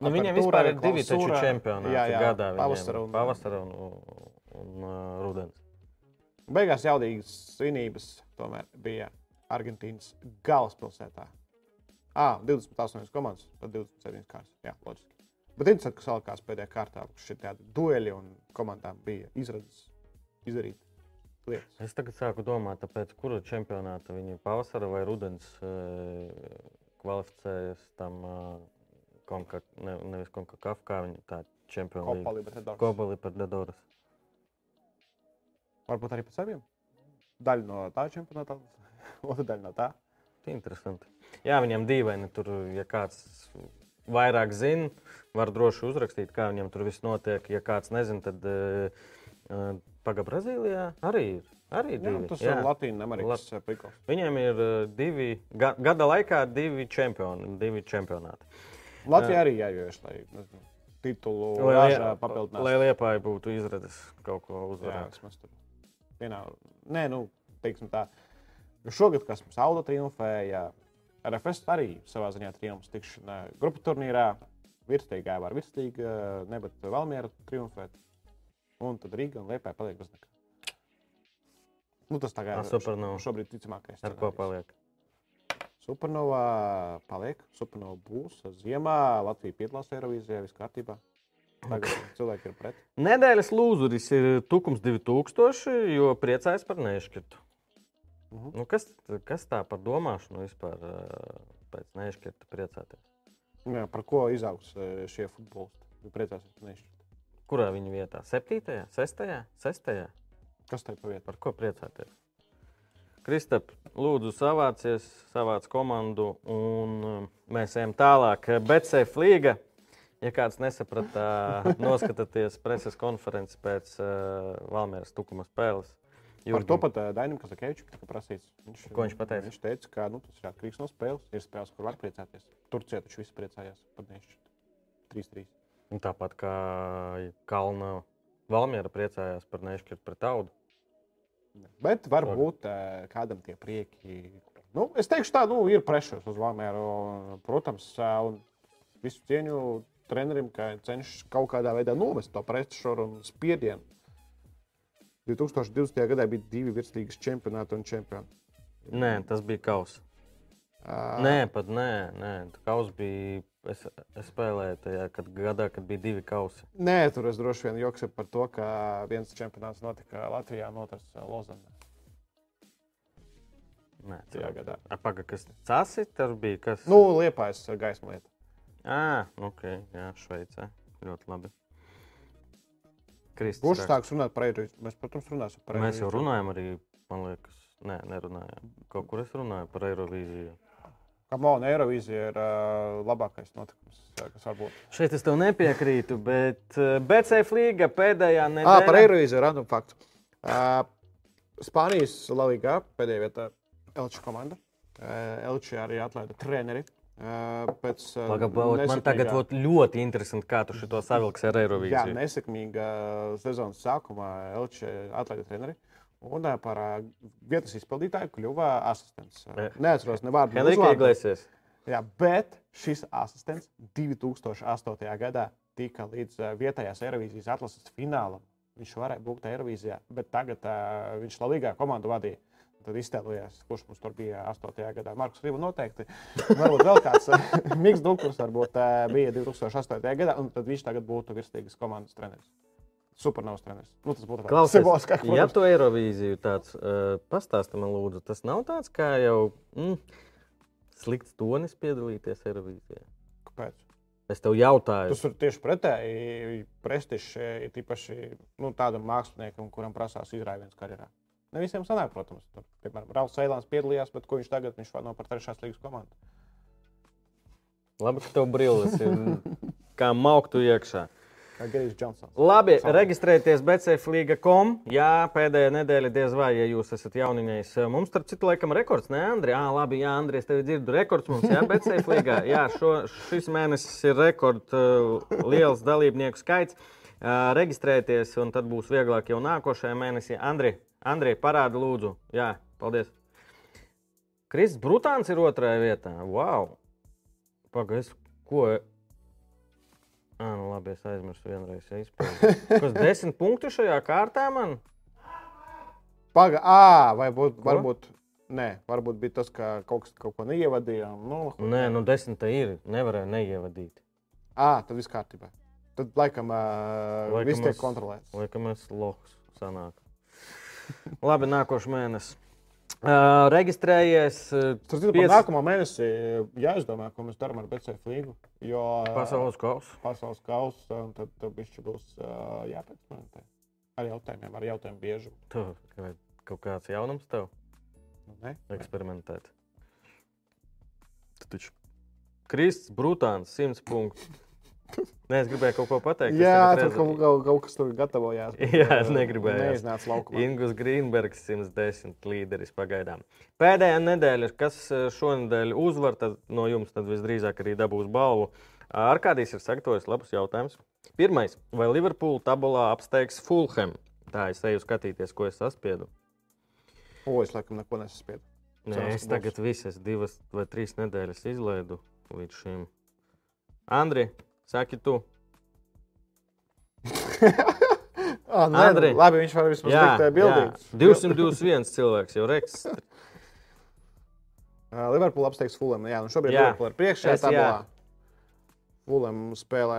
Nu, viņiem vispār ir divi taču čempionāti jā, jā, gadā. Pavasara un, Pavasara un, un, un uh, rudens. Beigās jaudīgas svinības tomēr bija Argentīnas galvaspilsētā. Ah, 28 komandas, tad 27 kārtas. Jā, loģiski. Bet interesanti, ka salikās pēdējā kārtā, ka šie tādi dueli un komandām bija izredzes izdarīt lietas. Es tagad sāku domāt, tāpēc, kuru čempionātu viņi pavasara vai rudens uh, kvalificējas tam. Uh, Konka, ne, nevis Konkakaf, kā viņi tā čempionu Copa Libertadores. Copa Libertadores. Varbūt arī pēc saviem. Daļa no tā čempionāta, otra daļa no tā. Interesanti. Jā, viņam dīvaini tur, ja kāds vairāk zina, var droši uzrakstīt, kā viņam tur viss notiek. Ja kāds nezina, tad uh, pagaidi Brazīlijā arī ir. Arī Jā, divi. tas ir Latvijas Amerikas Lat... prikals. Viņiem ir divi, ga, gada laikā divi, čempioni, divi čempionāti. Latvijā arī jāievieš, lai titulu ražā papildinātu. lai Liepāji būtu izredzes kaut ko Jā, uzvarēt. vismaz tur. Vienā, nē, nu, teiksim tā. Šogad, kas mums auga triumfēja, RFS arī savā ziņā triumfs tikšanā grupu turnīrā. Virsīgā var virsīga, ne bet Valmiera triumfēt. Un tad Rīga un Liepāja paliek bez nekā. Nu, tas tagad Ah, Supernova. šobrīd ticamākais. Ar ko paliek? Supernova paliek. Supernova būs. Ziemā Latvija piedalās Eirovīzijā, viss kārtībā. Tagad cilvēki ir pret. Nedēļas lūzuris ir Tukums 2000, jo priecājas par nešķirtu. Uh -huh. Nu, kas, kas tā par domāšanu vispār ā, pēc nešķirta priecāties? Jā, par ko izaugs eh, šie futbolisti? Priecāsies par nešķirtu. Kurā viņa vietā? Septītajā, sestajā, sestajā? Kas tev pa vietu? Par ko priecāties? Kristap, lūdzu, savācies, savāc komandu, un um, mēs ejam tālāk. BCF līga. Ja kāds nesaprata, noskatieties preses konferenci pēc uh, Valmieras tukuma spēles. Par to pat uh, Dainam Kazakēvičam tika prasīts. Viņš, Ko viņš pateica? Viņš teica, ka nu, tas ir atkarīgs no spēles. Ir spēles, kur var priecāties. Turcijā taču visi priecājās par nešķirtu. 3-3. Un tāpat kā Kalna Valmiera priecājās par nešķirtu pret audu. Bet varbūt uh, kādam tie prieki. Nu, es teikšu, tā nu, ir pressures uz Valmēru. Protams, uh, un visu cieņu trenerim, ka cenšas kaut kādā veidā novest to pressuru un spiedienu. 2020. gadā bija divi virslīgas čempionāti un čempioni. Nē, tas bija kausa. Uh, Nē, pat nē, nē. Kaus bija. Es, es spēlēju tajā kad gadā, kad bija divi kausi. Nē, tur es droši vien joksu par to, ka viens čempionāts notika Latvijā, un otrs uh, Lozanā. Nē, Tajā gadā. Pagaidām, kas tas ir? Tas bija kas? Nu, liepais gaisma lieta. Ah, ok, jā, Šveicē. Ļoti labi. Kristis Kurš sāks runāt par Eirovizīju? Mēs, protams, runāsim par Mēs jau runājam arī, man liekas, nē, nerunājām. Kaut kur es runāju par Eirovīziju. Kamona Eirovīzija ir uh, labākais notikums, uh, kas var būt. Šeit es tev nepiekrītu, bet uh, BCF līga pēdējā Ah, nedēļā. par Eirovīziju random faktu. Uh, Spānijas Latvijā pēdējā vietā Elča komanda. Uh, Elča arī atlaida treneri. Uh, pēc, uh, Pagaidām, man tagad būt ļoti interesanti, kā tu šo savilksi ar Jā, Eirovīziju. nesekmīga sezonas sākumā Elča atlaida treneri. Un par vietas izpildītāju kļuva asistents. Ne. Neatceros ne vārdu. Henrika. Iglesias. Jā, bet šis asistents 2008. gadā tika līdz vietējās Eirovīzijas atlases finālam. Viņš varēja būt Eirovīzijā, bet tagad uh, viņš Latvijā komandu vadīja. Tad iztēlojās, kurš mums tur bija 8. gadā. Markus Rīva noteikti. Varbūt vēl kāds Mikls Dukurs varbūt, ā, bija 2008. gadā, un tad viņš tagad būtu virsīgas komandas treneris. Supernovas treneris. Nu, tas būtu tāds Klausies, simboliskāk, ja protams. tu Eirovīziju tāds uh, pastāsti man, lūdzu, tas nav tāds kā jau mm, slikts tonis piedalīties Eirovīzijā. Kāpēc? Es tev jautāju, Tas ir tieši pretēji prestižs, ir tīpaši nu, tādam māksliniekam, kuram prasās izrāviens karjerā. Ne visiem sanāk, protams. Tur, piemēram, Rauls Eilāns piedalījās, bet ko viņš tagad viņš vada par trešās līgas komandu. labi, ka tev brilles ir kā mauktu iekšā. Kā Gerijs Džonsons. Labi, Savu. reģistrēties BCFLīga.com. Jā, pēdējā nedēļa diez vai, ja jūs esat jauniņais. Mums, starp citu, laikam, rekords, ne, Andri? Jā, labi, jā, Andri, es tevi dzirdu. Rekords mums, jā, BCFLīgā. Jā, šo, šis mēnesis ir rekord uh, liels dalībnieku skaits. Uh, reģistrēties, un tad būs vieglāk jau nākošajā mēnesī. Andri, Andri parādi lūdzu. Jā, paldies. Kristis Brutāns ir otrajā vietā. Wow! Pagaidzi, ko? Ah, nu labi, es aizmirsu vienreiz. ja izpildīju. Kas desmit punktu šajā kārtā man? Pagaidi, ah, vai būt, varbūt. Nē, varbūt bija tas, ka kaut, kas, kaut ko neievadījām. Nu, Nē, nu desmit tā ir. Nevarēja neievadīt. ah, tad viss kārtībā. Tad laikam, uh, Laikam viss tiek kontrolēts. Laikam es lohs sanāk. Labi, nākošais mēnesis. Uh, reģistrējies. Tas ir piec- nākamā mēnesī. Jāizdomā, ko mēs darām ar BC līgu. Jo Pasaules kausa. Pasaules kausa, un tad tur bišķi būs uh, jāpēcmanē. Ar jautājumiem, ar jautājumu biežumu. Tu, vai kaut kāds jaunums tev Nu, ne? eksperimentēt. Tu taču Kristis Brutāns, 100 punktu. Nē, es gribēju kaut ko pateikt. Jā, tur redzu- kaut, kaut, kaut kas tur gatavojās. bet, Jā, es ā, negribēju. Neiznāca laukumā. Ingus Grīnbergs, 110 līderis pagaidām. Pēdējā nedēļa, kas eh, šonadēļ uzvar, tad no jums tad visdrīzāk arī dabūs balvu. Arkādijs ir sagatavojis labus jautājumus. Pirmais, vai Liverpoola tabulā apsteigs Fulham? Tā es eju skatīties, ko es saspiedu. O, es laikam neko nesaspiedu. Nē, es tagad visas divas vai trīs nedēļas izlaidu līdz šim. Andri, saki tu. Ah, nē, Andri. labi, viņš var vismaz likt tajā bildī. 221 cilvēks jau reks. Uh, Liverpoola apsteigs Fulham. Jā, nu šobrīd Jā. Liverpoola ir priekšā Es jā. tabulā. Fulham spēlē,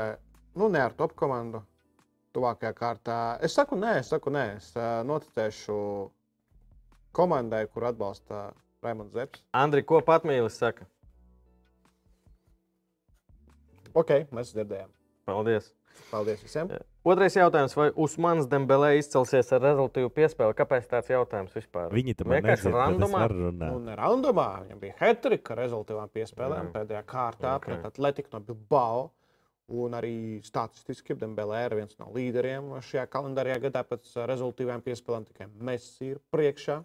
nu, ne ar top komandu. Tuvākajā kārtā. Es saku, nē, es saku, nē. Es uh, noticēšu komandai, kur atbalsta Raimons Zepsi. Andri, ko patmīlis saka? Ok, mēs dzirdējām. Paldies. Paldies visiem. Otrais jautājums, vai Usmans Dembelē izcelsies ar rezultātu piespēli? Kāpēc tāds jautājums vispār? Viņi tam vienkārši randomā. Nu, ne randomā. Viņam bija hetrika rezultātā piespēlēm pēdējā kārtā Ok. pret Atletiku no Bilbao. Un arī statistiski Dembelē ir viens no līderiem šajā kalendārajā gadā pēc ā, rezultātiem piespēlēm. Tikai Messi ir priekšā.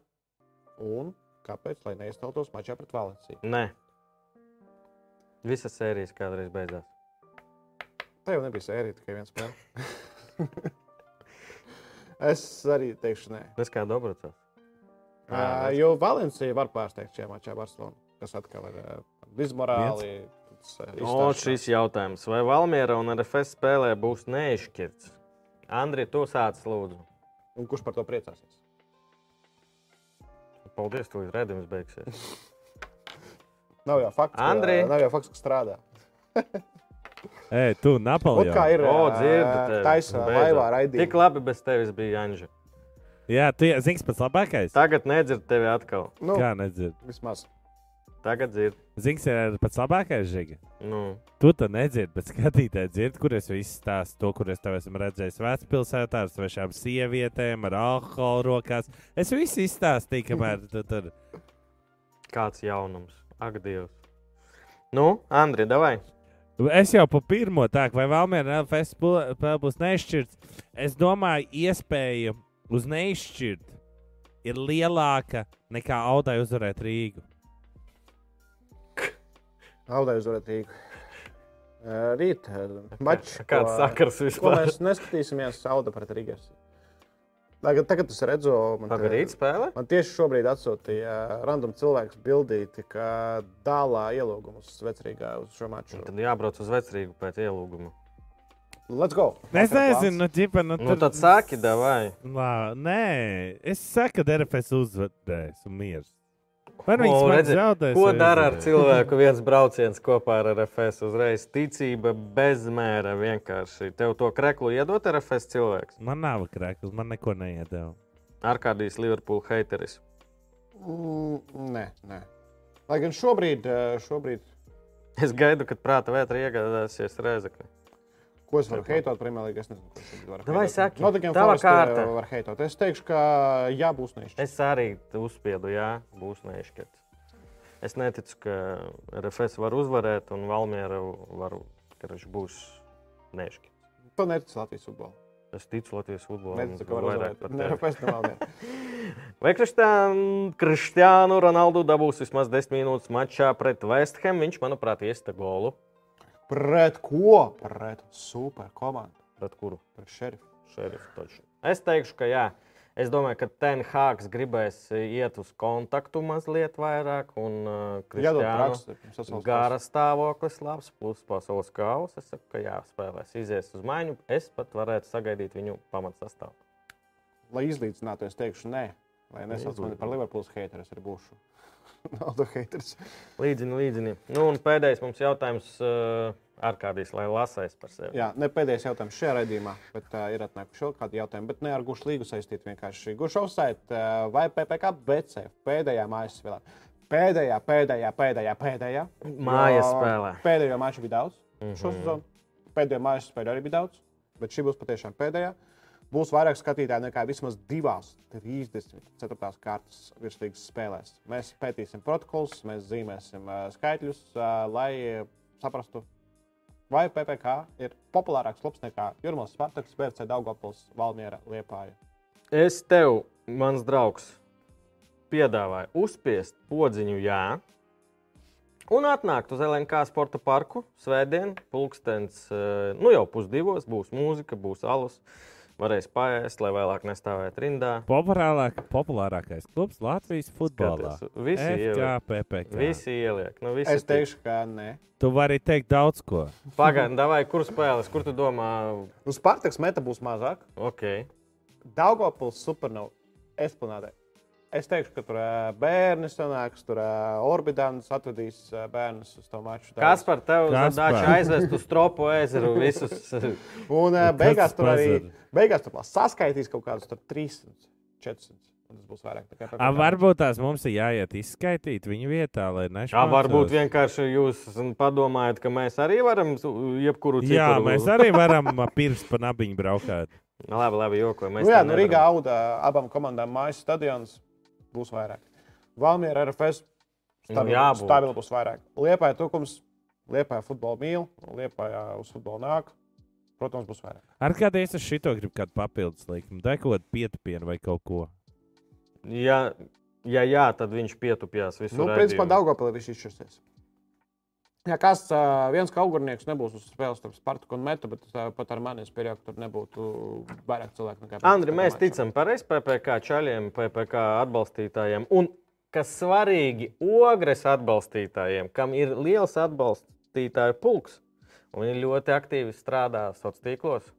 Un kāpēc? Lai neiztautos mačā pret Valenciju. Nē. Visas sērijas kādreiz beidzās. Tā jau nebija sērija, tikai viens spēle. es arī teikšu, nē. Es kā Dobrocovs. Uh, jo Valencija var pārsteigt šajā mačā Barcelonu, kas atkal ir uh, dismorāli. tas, ā, O, šis jautājums. Vai Valmiera un RFS spēlē būs neizšķirts? Andri, tu sāc lūdzu. Un kurš par to priecāsies? Paldies, tu redzējums beigsies. Nav jau fakts, ka- Andri? nav jau fakts, ka strādā. Ej, tu, Napoleon. kā ir O, dzirdu Beidzot. laivā raidījumā. Tik labi bez tevis bija Janģa. Jā, tu zini, kas pats labākais? Tagad nedzird tevi atkal. Nu, Kā nedzird? vismaz. Tagad dzird. Zini, kas ir pats labākais žiga? Nu, Tu to nedzirdi, bet skatītāji dzird, kur es visu stāstu to, kur es tev esmu redzējis vecpilsētā ar svešām sievietēm, ar alkoholu rokās. Es visu izstāstīju, kamēr tu tur. kāds jaunums. Ak, Dievs. Nu, Andri, davai. Es jau pa pirmo tādu, vai Valmiera LFS spēle būs neizšķirts. Es domāju, iespēja uz neizšķirt ir lielāka nekā Audai uzvarēt Rīgu. Audai uzvarēt Rīgu. Rīt, mačs. Kāds sakars Ko vispār? mēs neskatīsimies Auda pret Rīgas. Tagad, tagad es redzu, man, te- Pagaidīt, spēlē. man tieši šobrīd atsūtīja random cilvēks bildīti, ka dālā ielūgumus vecrīgā uz šo maču. Tad jābrauc uz vecrīgu pēc ielūguma. Let's go! Es nezinu, nu, ģipa, nu, Nu, tad saki, davai. Lā, nē, es saku, ka DRFS uzvarēs un miers. Vai nu redzi, zaudēs? Ko dara ar cilvēku viens brauciens kopā ar RFS? Uzreiz ticība bezmēra vienkārši. Tev to kreklu iedot RFS cilvēks. Man nav krēklis, man neko neiedeva. Arkādijas Liverpool hateris. Mm, nē, nē. Lai gan šobrīd, ā, šobrīd Es gaidu, kad prāta vētra iegādāsies Rēzekli. Ko es varu heitot Premjerlīgā, es nezinu, šobrīd varu Davai heitot. saki, Nottingham tava ā, kārta. Var heitot. Es teikšu, ka jā, būs neizšķirts. Es arī uzspiedu, jā, būs neizšķirts. Es neticu, ka RFS var uzvarēt un Valmiera var, ka viņš būs neizšķirts. To neticu Latvijas futbolā. Es ticu Latvijas futbolam. Neticu, ka var vairāk par tevi. tam vēl ne. Vai Kristiānu Kristiānu Ronaldu dabūs vismaz 10 minūtes mačā pret West Ham? Viņš, manuprāt, iesta golu. Pret ko? Pret super komandu. Pret kuru? Pret šerifu. Šerifu taču. Es teikšu, ka jā. Es domāju, ka Tenhāgs gribēs iet uz kontaktu mazliet vairāk, un uh, pasaules gara stāvoklis labs, plus pasaules kausa. Es saku, ka jāspēlēs, izies uz maiņu. Es pat varētu sagaidīt viņu pamatsastāvu. Lai izlīdzinātu, es teikšu, nē. Lai nesauc mani par Liverpools hateru, es arī būšu. Nauda haters. Līdzini, līdzini. Nu, un pēdējais mums jautājums uh, ārkārtīs, lai lasais par sevi. Jā, ne pēdējais jautājums šajā raidījumā, bet uh, ir atnākuši vēl kādi jautājumi. Bet ne ar gušu līgu saistīti vienkārši. Gušu uzsait, uh, vai PPC BC pēdējā mājas spēlē. Pēdējā, pēdējā, pēdējā, pēdējā. Mājas spēlē. Pēdējo maču bija daudz. Mm Mhm. -hmm. Šo sezonu pēdējo mājas spēļu arī bija daudz, bet šī būs patiešām pēdējā. Būs vairāk skatītāju nekā vismaz divās, 34. kārtas virslīgas spēlēs. Mēs pētīsim protokolus, mēs zīmēsim uh, skaitļus, uh, lai saprastu, vai PPC ir populārāks klubs nekā Jurmāns Spartaks, BRC Daugopils, Valmiera, Liepāja. Es tev, mans draugs, piedāvāju uzspiest podziņu, jā, un atnākt uz LNK sporta parku svētdien, pulkstens, eh, nu jau pusdivos, būs mūzika, būs alus. Varēs paēst, lai vēlāk nestāvētu rindā. Populārāk, populārākais klubs Latvijas futbolā. Skaties, visi ieliek. Visi ieliek. Nu, visi Es teikšu, ka nē. Tu vari teikt daudz ko. Pagaidi, vai kur spēlēs, kur tu domā? Uz Spartaks meta būs mazāk. Okay. Daugopils supernovā esplanādē. Es teikšu, ka tur bērni sanāks, tur ā, Orbidāns atvedīs bērnus uz to maču. Kas par tevi. Zadaču aizvest uz tropu ezeru visus? Un beigās tur arī beigās tur saskaitīs kaut kādus tur 300, 400. un Tas būs vairāk nekā A, varbūt tās mums ir jāiet izskaitīt viņu vietā, lai Jā, nešķirtos. varbūt vienkārši jūs padomājat, ka mēs arī varam jebkuru citu. Jā, mēs arī varam pirms pa nabiņu braukāt. Nu, Labi, labi, jokoju. Mēs Nu, jā, tā nu. Rīgā auga abām komandām mājas stadions būs vairāk. Valmiera RFS Nu, stabili, jābūt. stabili būs vairāk. Liepāja tukums, Liepāja futbolu mīl, Liepāja uz futbolu nāk. Protams, būs vairāk. Ar kādiem es šito gribu kādu papildus likumu, kādu pietupienu vai kaut ko. Ja, ja jā, tad viņš pietupjās visur. Nu, principā Daugopilī viņš izšķirsies. Kas uh, viens kaugurnieks nebūs uz spēles starp Spartaku un Metu, bet pat ar mani es pieļauju, ka tur nebūtu vairāk cilvēku nekā Andri, mēs tā mača. ticam pareizi PPC čaļiem, PPC atbalstītājiem. Un, kas svarīgi, ogres atbalstītājiem, kam ir liels atbalstītāju pulks. Un viņi ļoti aktīvi strādā sociālos tīklos,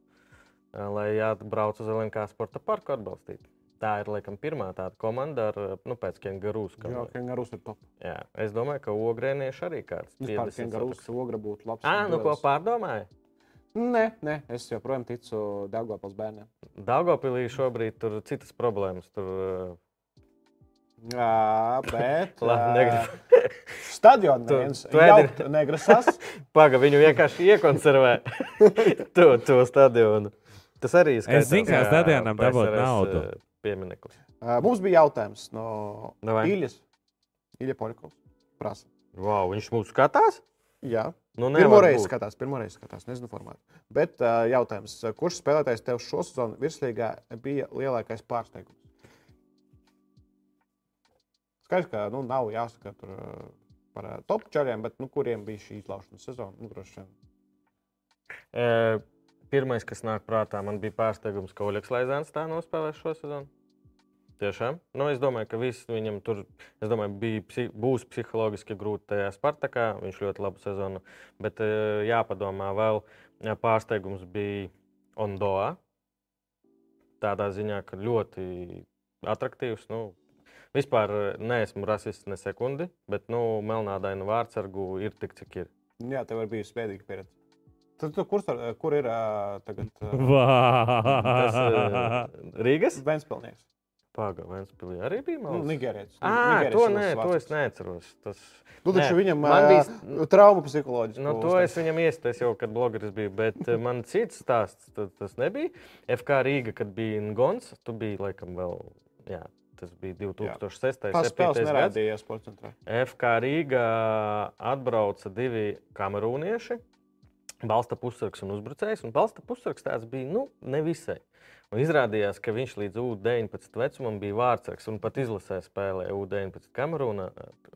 lai atbrauc uz LNK sporta parku atbalstīt. Tā ir laikam pirmā tāda komanda ar, nu, pēc Kengarūs. Jā, Kengarūs ir top. Jā, es domāju, ka ogrēnieši arī kāds. Vispār 50 Kengarūs ogra būtu labs. Ā, nu ko pārdomāji? Nē, nē, es joprojām ticu Daugopils bērniem. Daugopilī šobrīd tur citas problēmas. Tur, Jā, bet. Labi. Stadionā Tu- neviens negrasās. Paga, viņu vienkārši iekonservē to, to stadionu. Tas arī ir Es zinu, kā stadionam dabūt naudu. eh, Piemineklis. Mums bija jautājums no Davai. Iļas. Iļa Polikovs. Prasa. Wow, viņš mūsu skatās? Jā. Nu, Pirmo reizi skatās, pirmo reizi skatās, nezinu formātu. Bet uh, jautājums, kurš spēlētājs tev šo sezonu virslīgā bija lielākais pārsteigums? Skaidrs, ka nu, nav jāsaka tur, par top čaļiem, bet nu, kuriem bija šī izlaušanas sezona? Nu, droši vien. Eh, Pirmais, kas nāk prātā, man bija pārsteigums, ka Oļegs Laizāns tā nospēlēs šo sezonu. Tiešām. Nu, es domāju, ka viss viņam tur domāju, bija, psi- būs psiholoģiski grūti tajā Spartakā. Viņš ļoti labu sezonu. Bet eh, jāpadomā vēl, jā, pārsteigums bija Ondoa. Tādā ziņā, ka ļoti attraktīvs. Nu, vispār eh, neesmu rasists ne sekundi, bet nu, melnādainu vārdsargu ir tik, cik ir. Jā, tev ir bijusi spēcīga pieredze. Tad, tu, kur, star- kur ir tagad Tas Rīgas? Ventspilsnieks? Pagaidām, Vēnspilī arī bija Nu, malts. Nigērietis. À, to, nē, to es neatceros. Tas, Nu, taču Nē, viņam man bija bija- trauma psiholoģiski. Nu, to es viņam iesteicu jau, kad blogeris bija. Bet man cits stāsts ta- tas nebija. FK Rīga, kad bija Ngons, tu biji laikam vēl. Jā, tas bija 2006. Tas spēles 7. gads. FK Rīgā atbrauca divi kamerūnieši. Balsta pusargs un uzbrucējs. Un balsta pusargs tāds bija nu, nevisai. Un izrādījās, ka viņš līdz U-19 vecumam bija vārdsargs un pat izlasē spēlēja U-19 Kamerūnā,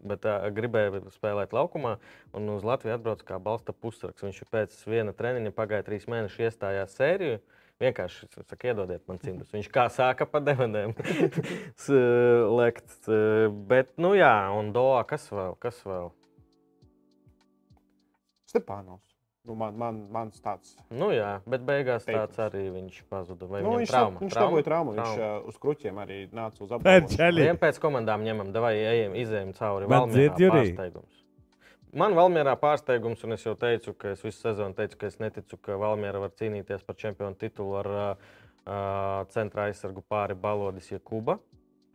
bet uh, gribēja spēlēt laukumā. Un uz Latviju atbrauc kā balsta pusargs. Viņš pēc viena treniņa pagāja trīs mēnešus, iestājās sēriju. Vienkārši saka, iedodiet man cimdus. Viņš kā sāka pa s- lekt. Bet, nu jā, un Doā, kas vēl? Kas vēl? Stepānos. Nu, man, man, mans tāds. Nu jā, bet beigās Teikums. tāds arī viņš pazuda. Vai Nu, viņam viņš trauma? viņš traumu. Viņš Trauma. uh, uz kruķiem arī nāca uz apgabalu. Vien pēc komandām ņemam, vai ejam, izējām cauri. Man dzird, pārsteigums. Man Valmjerā pārsteigums, un es jau teicu, ka es visu sezonu teicu, ka es neticu, ka Valmjera var cīnīties par čempionu titulu ar uh, uh, centra aizsargu pāri Balodis Jakuba.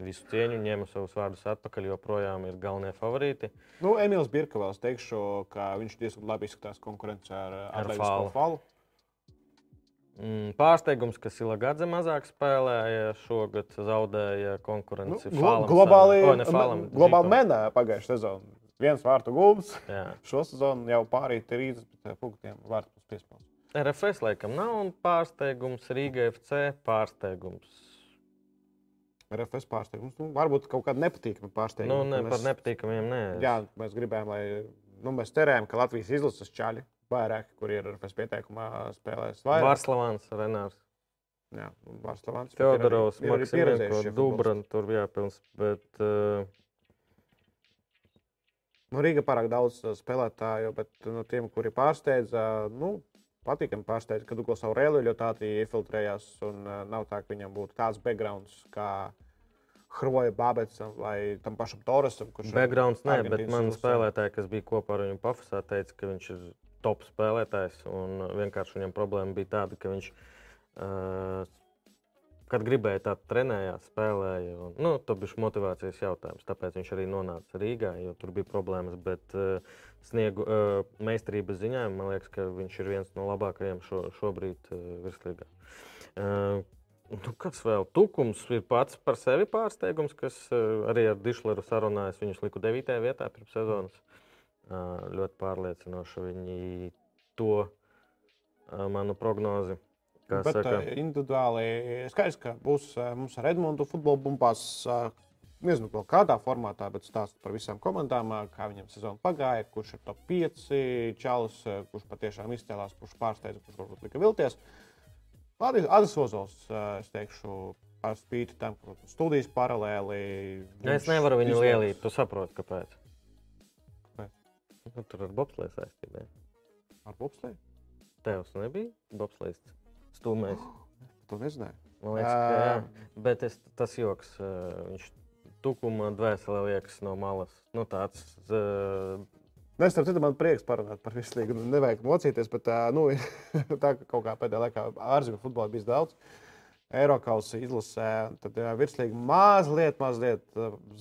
Visu cieņu, ņēmu savus vārdus atpakaļ, joprojām ir galvenie favorīti. Nu, Emīls Birkavels teikšu, ka viņš diezgan labi izskatās konkurencē ar Ar Atletisko Falu. Mm, pārsteigums, ka Silagadze mazāk spēlēja, šogad zaudēja Nu, konkurenci. glo Fālam globāli Fālam, globāli Džikom. mēnē pagājušā sezonā. Viens vārtu. Jā. Šo sezonu jau pārīt 30 punktiem vārtu piespēlēs. RFS laikam nav un pārsteigums, Rīga FC pārsteigums. RFS pārsteigums. Nu, varbūt kaut kāda nepatīkama pārsteiguma. Nu, ne, ka par nepatīkamiem nē. Jā, mēs gribējām, lai nu, mēs cerējām, ka Latvijas izlases čaļi vairāk, kur ir RFS pieteikumā, spēlēs vairāk. Vārslavāns, Renārs. Jā, Vārslavāns. Teodorovs, šie Dubran, tur jāpilns, bet uh, Nu, Rīga pārāk daudz uh, spēlētāju, bet no tiem, kuri pārsteidza, nu, patīkami pārsteidza, ka Duglas Aurēlija ļoti ātri iefiltrējās. Un uh, nav tā, ka viņam būtu tāds backgrounds kā Hroja Babetsam vai tam pašam Torresam. backgrounds nē, bet man spēlētāji, kas bija kopā ar viņu pafasā, teica, ka viņš ir top spēlētājs, un vienkārši viņam problēma bija tāda, ka viņš, uh, kad gribēja tā trenējās, spēlēja, un, nu, tas bija motivācijas jautājums, tāpēc viņš arī nonāca Rīgā, jo tur bija problēmas, bet uh, sniegu uh, meistarības ziņā, man liekas, ka viņš ir viens no labākajiem šo, šobrīd uh, virslīgā. Uh, Nu, kas vēl? Tukums ir pats par sevi pārsteigums, kas uh, arī ar Dišleru sarunājas. Viņus liku 9. vietā pirms sezonas. Uh, ļoti pārliecinoši viņi to uh, manu prognozi. Bet saka, uh, individuāli skaidrs, ka būs uh, mums ar Edmundu futbola bumbās. uh, Nezinu, kādā formātā, bet stāst par visām komandām, uh, kā viņam sezona pagāja, kurš ir top 5 čalis, uh, kurš patiešām izcēlās, kurš pārsteidza, kurš varbūt lika vilties. Adis Ozols, es teikšu, par spīti tam, ka studijas paralēli. Nu, es nevaru viņu izvēlas- lielīt. Tu saproti, kāpēc? Kāpēc? Nu, tur ar bobslēju saistībā. Ar bobslēju? Tevs nebija bobslējas stūmējs. To nezināju. Man liekas, ka jā. Bet es, tas joks, viņš tukuma dvēselē liekas no malas. Nu, tāds, uh, Nē, starp citu, man prieks parunāt par visu līgu. Nu, Nevajag mocīties, bet nu, tā ka kaut kā pēdējā laikā ārzemju futbolā bija daudz. Eiropas izlasē, tad jā, virslīgi mazliet, mazliet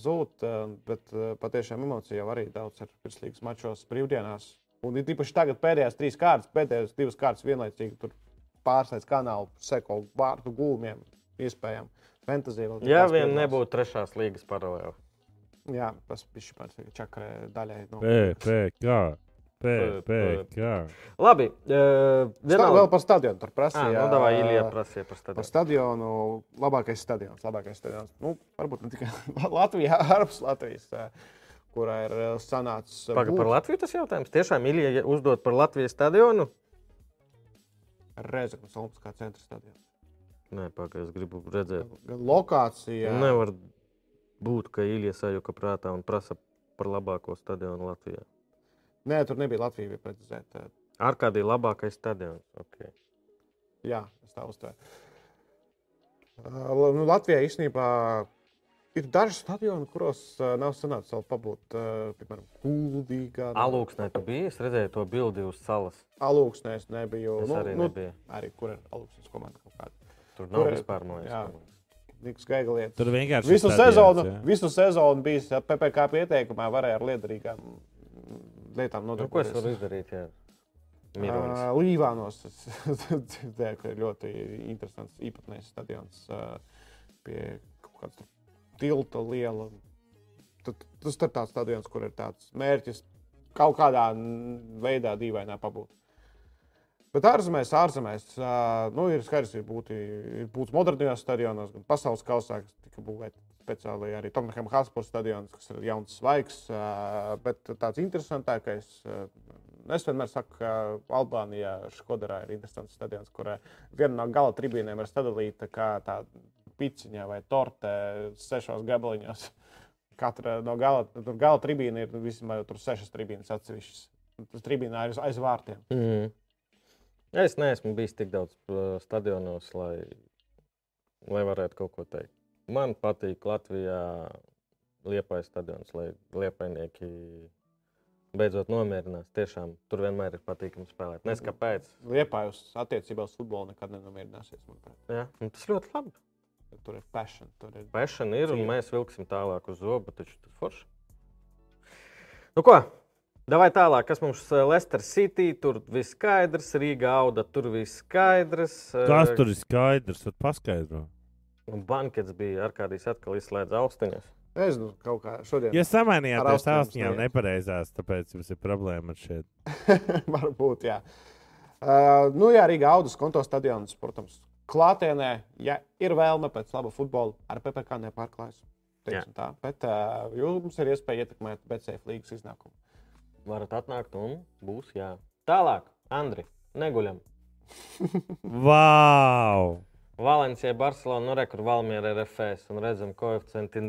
zūd, bet patiešām emocija jau arī daudz ir virslīgas mačos brīvdienās. Un ir īpaši tagad pēdējās trīs kārtas, pēdējās divas kārtas vienlaicīgi tur pārslēdz kanālu, seko vārtu gūmiem, iespējām. Fantasija vēl ja vien nebūtu trešās līgas paralēli. Jā, tas bija tāds čakarē daļai. No. PPC. PPC. Labi, uh, Sta, vēl par stadionu tur prasīja. Ah, nu, davai, Ilija prasīja par stadionu. Par stadionu. Labākais stadions. Labākais stadions. Nu, varbūt ne tikai Latvijā, ārpus Latvijas, kurā ir sanācis. Paga, būt par Latviju tas jautājums. Tiešām Ilija uzdot par Latvijas stadionu? Reizeknas Olimpiskā centra stadions. Nē, pagaidi, es gribu redzēt. Gan lokācija. Nevar būt, ka Ilija sajūta prātā un prasa par labāko stadionu Latvijā. Nē, tur nebija Latvija bija precizēta. Ar kādī labākais stadions? Okay. Jā, es tā uztvēru. Uh, nu, Latvijā īstenībā ir daži stadioni, kuros uh, nav sanācis vēl pabūt. Uh, piemēram, Kuldīgā. Alūksnē tu biji, es redzēju to bildi uz salas. Alūksnē es nebiju. Es arī nebiju. Arī kur ir Alūksnes komanda kaut kāda. Tur nav Kur vispār, jā. komandas. Niks Gaigalietis. Tur vienkārši visu sezonu, jā. visu sezonu bija PPC pieteikumā, varēja ar liederīgām lietām Nu, ko es nodarboties. varu izdarīt? Jā. Mironis. Ā, Līvānos ka ir ļoti interesants īpatnējs stadions ā, pie kaut kāda tilta liela. Tad- Tas ir tāds stadions, kur ir tāds mērķis kaut kādā veidā dīvainā pabūt. Bet ārzemēs, ārzemēs nu, ir skaidrs, ir būti, ir būtis modernajos stadionos, gan pasaules kausā, kas tika būvēts speciāli arī Tomaham Hotspur stadions, kas ir jauns svaigs. Bet tāds interesantākais, ā, Es vienmēr saku, ka Albānijā Škodarā ir interesants stadions, kur viena no gala tribīnēm ir sadalīta kā tāda piciņa vai torte sešos gabaliņos. Katra no gala, gala tribīna ir vismaz tur sešas tribīnas atsevišķas. Tribīnā ir aiz vārtiem. Mm. Es neesmu bijis tik daudz uh, stadionos, lai, lai varētu kaut ko teikt. Man patīk Latvijā Liepais stadions, lai liepainieki beidzot nomierinās. Tiešām tur vienmēr ir patīkami spēlēt. Nes kāpēc. Liepājus attiecībā uz futbolu nekad nenomierināsies. manuprāt. Jā, un tas ļoti labi. Tur ir passion. Tur ir Pešana ir, un mēs vilksim tālāk uz zobu, taču tas forši. Nu ko? Davai tālāk, kas mums ir Leicester City. Tur viss skaidrs, Rīga auda, tur viss skaidrs. Kas tur ir skaidrs? Tad paskaidro. Un bankets bija ar kādīs atkal izslēdz austiņas. Es nezinu, kaut kā šodien. Ja samainījāt Ar tās austiņām nepareizās, tāpēc jums ir problēma ar šeit. Varbūt, jā. Uh, nu, jā, Rīgā Audas konto stadions, protams, klātienē, ja ir vēlme pēc laba futbola, ar PPC nepārklājas. bet uh, jums ir iespēja ietekmēt BCF līgas iznākumu. Varat atnākt un būs jā. Tālāk, Andri, neguļam. Wow! Valencija, Barcelona, nu, re, kur Valmiera ir RFS un redzam, koeficienti,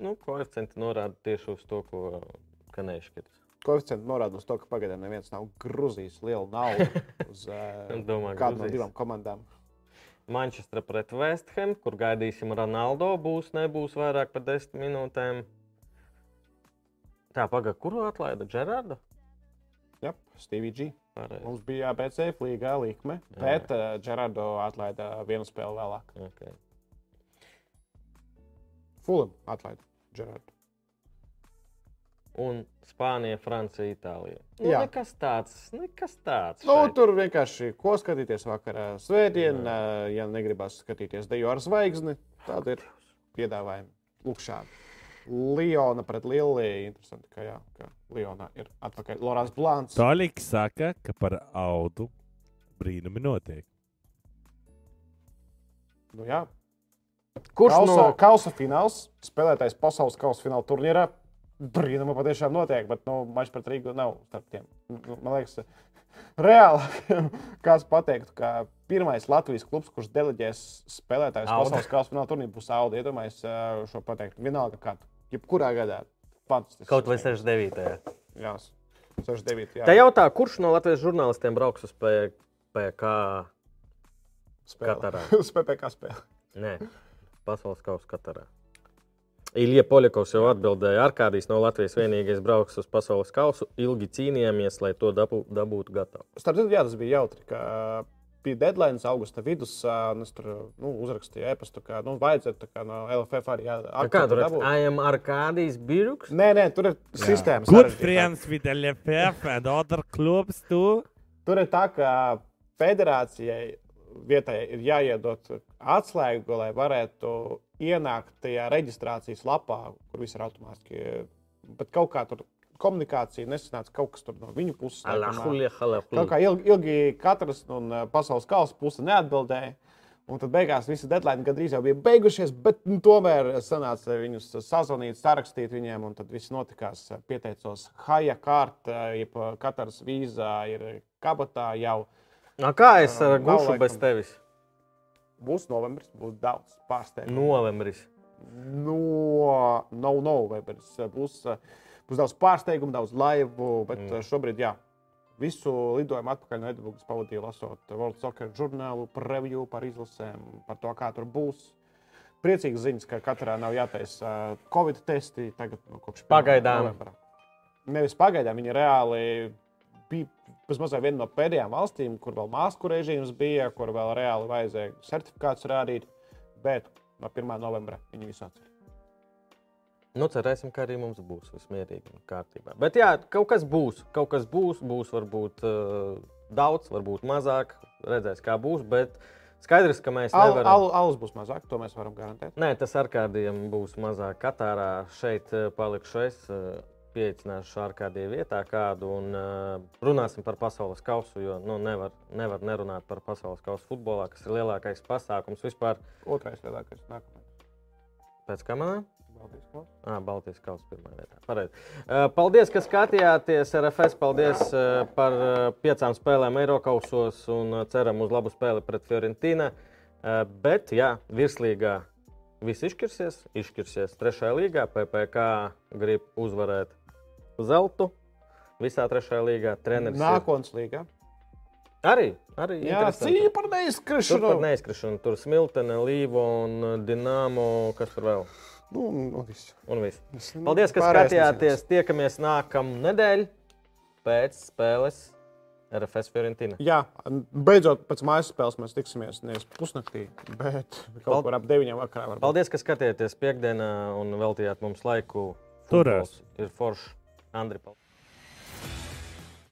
nu, koeficienti norāda tieši uz to, ko ka neizšķirs. Koeficienti norāda uz to, ka pagaidām neviens nav grūzījis lielu naudu uz Es domāju, kādu no gruzīs. divām komandām. Manchester pret West Ham, kur gaidīsim Ronaldo. Būs, nebūs vairāk par desmit minūtēm. Tā, pagaidi, kuru atlaida Gerardu? Jā, Stevie G. Pareizi. Mums bija BCF līgā likme, Jā. bet uh, Gerardo atlaida vienu spēli vēlāk. Okay. Fulham atlaida Gerardo. Un Spānija, Francija, Itālija. Nu, Jā. nekas tāds, nekas tāds. Nu, šeit. tur vienkārši ko skatīties vakarā. Svētdien, uh, ja negribas skatīties deju ar zvaigzni, tad ir piedāvājumi. Lūk, šādi. Liona pret Lieliju. Interesanti, ka, jā, ka Liona ir atpakaļ. Lorāns Blāns. Toļiks saka, ka par audu brīnumi notiek. Nu, jā. Kurš kausa, no- kausa fināls, spēlētais pasaules kausa fināla turnīrā. Brīnuma patiešām notiek, bet nu, mačs pret Rīgu nav starp tiem. Nu, Man liekas, reāli kāds pateiktu, ka pirmais Latvijas klubs, kurš deleģēs spēlētājus pasaules kausa fināla turnīrā, būs Audi. Iedomājieties ā, šo pateikt. Vienalga, kā jebkurā gadā. Fantastiski. Kaut vai 69. Jā, 69. Jā. Tā jautā, kurš no Latvijas žurnālistiem brauks uz P- PK Spēle. Katarā? Uz PPC spēli. Nē, pasaules kausa Katarā. Ilija Poļakovs jau atbildēja, Arkādijs no Latvijas vienīgais brauks uz pasaules kausu. Ilgi cīnījāmies, lai to dabū, dabūtu gatavu. Starp citu, jā, tas bija jautri. ka Bija deadline, augusta vidus, un es tur nu, uzrakstīju e-pastu, ka nu, vajadzētu tā kā no LFF arī Nu, Kā tur dabūt. ir? Am Arkādijs Biruks? Nē, nē, tur ir sistēma. Good friends with LFF and other clubs too. Tur ir tā, ka federācijai vietai ir jāiedod atslēga, lai varētu ienākt tajā reģistrācijas lapā, kur viss ir automātiski. Bet kaut kā tur komunikācija nesanāca kaut kas tur no viņu puses. laikam, Alahulja, halahulja. Kaut kā ilgi, ilgi katrs no pasaules kausa puses neatbildēja. Un tad beigās visi deadline gandrīz jau bija beigušies, bet nu, tomēr sanāca viņus sazvanīt, sarakstīt viņiem. Un tad viss notikās. Pieteicos Haja kārtā, jeb katrs vīzā ir kabatā jau. No kā es gušu laikam. bez tevis? Būs novembris, būs daudz pārsteigumu. Novembris. No, no novembris būs, būs daudz pārsteigumu, daudz laivu, bet Mm. mm. šobrīd, jā, visu lidojumu atpakaļ no Edinburgas pavadīju lasot World Soccer žurnālu, preview par izlasēm, par to, kā tur būs. Priecīgs ziņas, ka katrā nav jātaisa Covid testi tagad nu, kopš 1. Pagaidām. novembra. Nevis pagaidām, viņi reāli bija mazliet viena no pēdējām valstīm, kur vēl masku režīms bija, kur vēl reāli vajadzēja certifikātus rādīt. Bet no 1. novembra viņi visu atcer. Nu, cerēsim, ka arī mums būs viss mierīgi un kārtībā. Bet jā, kaut kas būs. Kaut kas būs, būs varbūt uh, daudz, varbūt mazāk. Redzēs, kā būs. Bet skaidrs, ka mēs Al, nevaram. al, alus būs mazāk, to mēs varam garantēt. Nē, tas ar kādiem būs mazāk. Katārā šeit eh, palikšu es. eh, Pieicināšu ar kādiem vietā kādu un uh, runāsim par pasaules kausu. Jo nu, nevar, nevar nerunāt par pasaules kausu futbolā, kas ir lielākais pasākums vispār. Otrais lielākais nākamais. Pēc kamerām? Ah, Baltijas kausa pirmā vietā. Pareizi. Uh, Paldies, ka skatījāties RFS. Paldies par piecām spēlēm Eiropausos un ceram uz labu spēli pret Fiorentīnu. Bet, jā, virslīgā viss izšķirsies. Izšķirsies trešajā līgā. PPC grib uzvarēt zeltu visā trešajā līgā. Treneris ir- Nākotnes līga. arī. arī Jā, cīņa par Tur neizskrišanu. pat neizkrišana. Tur smiltene, līva un dināmo. Kas tur vēl? Nu, nu, viss. Un viss. Paldies, ka skatījāties. Tiekamies nākamā nedēļa pēc spēles RFS Fiorentīna. Jā, beidzot pēc mājas spēles mēs tiksimies nevis pusnaktī, bet kaut kur ap 9 vakarā. varbūt. Paldies, ka skatījāties piekdienā un veltījāt mums laiku. Futbols Ir foršs. Andri, paldies!